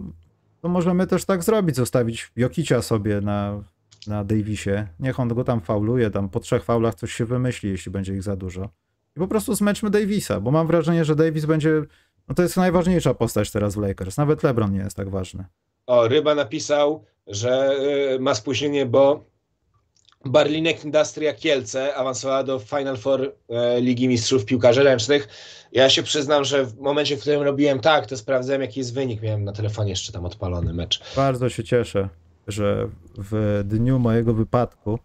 to możemy też tak zrobić, zostawić Jokicia sobie na, na Davisie. Niech on go tam fauluje, tam po trzech faulach coś się wymyśli, jeśli będzie ich za dużo. I po prostu zmęczmy Davisa, bo mam wrażenie, że Davis będzie No to jest najważniejsza postać teraz w Lakers. Nawet LeBron nie jest tak ważny. O, Ryba napisał, że y, ma spóźnienie, bo Barlinek Industria Kielce awansowała do Final Four e, Ligi Mistrzów Piłkarzy Ręcznych. Ja się przyznam, że w momencie, w którym robiłem tak, to sprawdzałem jaki jest wynik. Miałem na telefonie jeszcze tam odpalony mecz. Bardzo się cieszę, że w dniu mojego wypadku.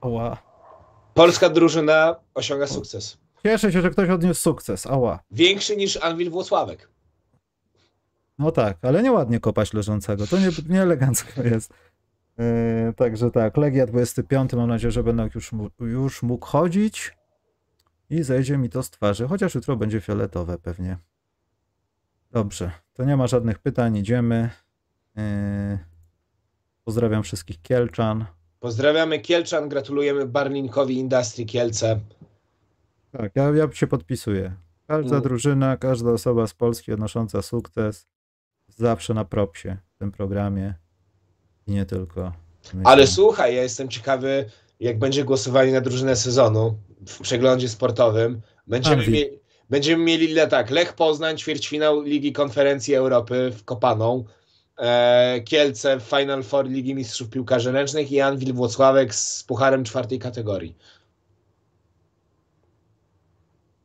Oła. Polska drużyna osiąga sukces. Cieszę się, że ktoś odniósł sukces. Ała. Większy niż Anwil Włocławek. No tak, ale nieładnie kopać leżącego. To nie, nie elegancko jest. Yy, także tak, Legia 25. Mam nadzieję, że będę już, już mógł chodzić i zejdzie mi to z twarzy. Chociaż jutro będzie fioletowe pewnie. Dobrze, to nie ma żadnych pytań. Idziemy. Yy, pozdrawiam wszystkich Kielczan. Pozdrawiamy Kielczan, gratulujemy Barlinkowi Industrii Kielce. Tak, ja, ja się podpisuję. Każda Mm. drużyna, każda osoba z Polski odnosząca sukces zawsze na propsie w tym programie nie tylko. Ale Myślę- słuchaj, ja jestem ciekawy, jak będzie głosowanie na drużynę sezonu w przeglądzie sportowym. Będziemy, mie- będziemy mieli tak, Lech Poznań, ćwierćfinał Ligi Konferencji Europy w Kopaną, e, Kielce w Final Four Ligi Mistrzów Piłkarzy Ręcznych i Anwil Włocławek z pucharem czwartej kategorii.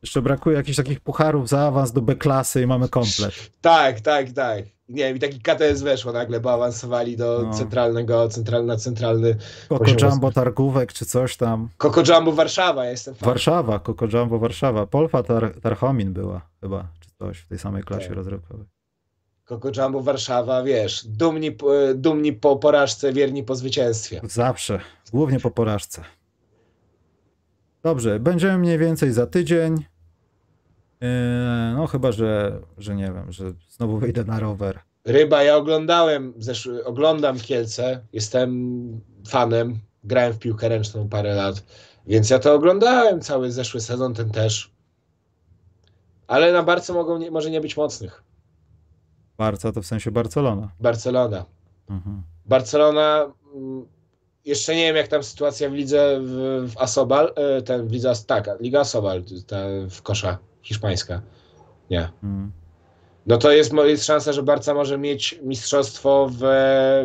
Jeszcze brakuje jakichś takich pucharów za awans do B-klasy i mamy komplet. Tak, tak, tak. Nie wiem, i taki KTS weszło nagle, bo awansowali do No. centralnego, central, na centralny Koko Poziom Jumbo Targówek czy coś tam. Coco Jumbo Warszawa, ja jestem fan. Warszawa, Koko Jumbo Warszawa. Polfa Tar Tarchomin była chyba, czy coś w tej samej klasie Tak. rozrywkowej. Coco Jumbo Warszawa, wiesz, dumni, po- dumni po porażce, wierni po zwycięstwie. Zawsze, głównie po porażce. Dobrze, będziemy mniej więcej za tydzień. Yy, no chyba, że, że nie wiem, że znowu wyjdę na rower. Ryba, ja oglądałem, zeszły, oglądam Kielce, jestem fanem, grałem w piłkę ręczną parę lat, więc ja to oglądałem cały zeszły sezon, ten też. Ale na Barce mogą nie, może nie być mocnych. Barca to w sensie Barcelona. Barcelona. Mhm. Barcelona, mm, jeszcze nie wiem jak tam sytuacja w lidze w, w Asobal, e, ten w lidze, tak, Liga Asobal, ta w kosza hiszpańska. Nie. Mhm. No to jest, jest szansa, że Barca może mieć mistrzostwo w,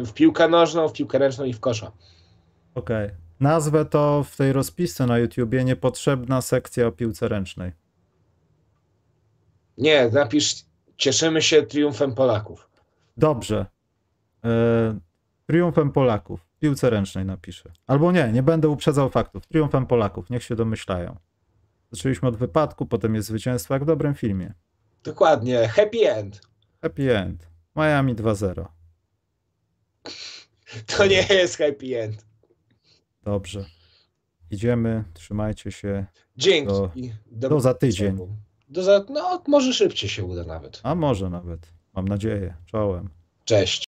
w piłkę nożną, w piłkę ręczną i w kosza. Okej. Nazwę to w tej rozpisce na YouTubie niepotrzebna sekcja o piłce ręcznej. Nie, napisz, cieszymy się triumfem Polaków. Dobrze. E, triumfem Polaków. W piłce ręcznej napiszę. Albo nie, nie będę uprzedzał faktów. Triumfem Polaków. Niech się domyślają. Zaczęliśmy od wypadku, potem jest zwycięstwo, jak w dobrym filmie. Dokładnie, happy end. Happy end. Miami 2-0. [LAUGHS] To nie jest happy end. Dobrze. Idziemy, trzymajcie się. Dzięki. Do- Do, do za tydzień. Do za, no, może szybciej się uda nawet. A może nawet. Mam nadzieję. Czołem. Cześć.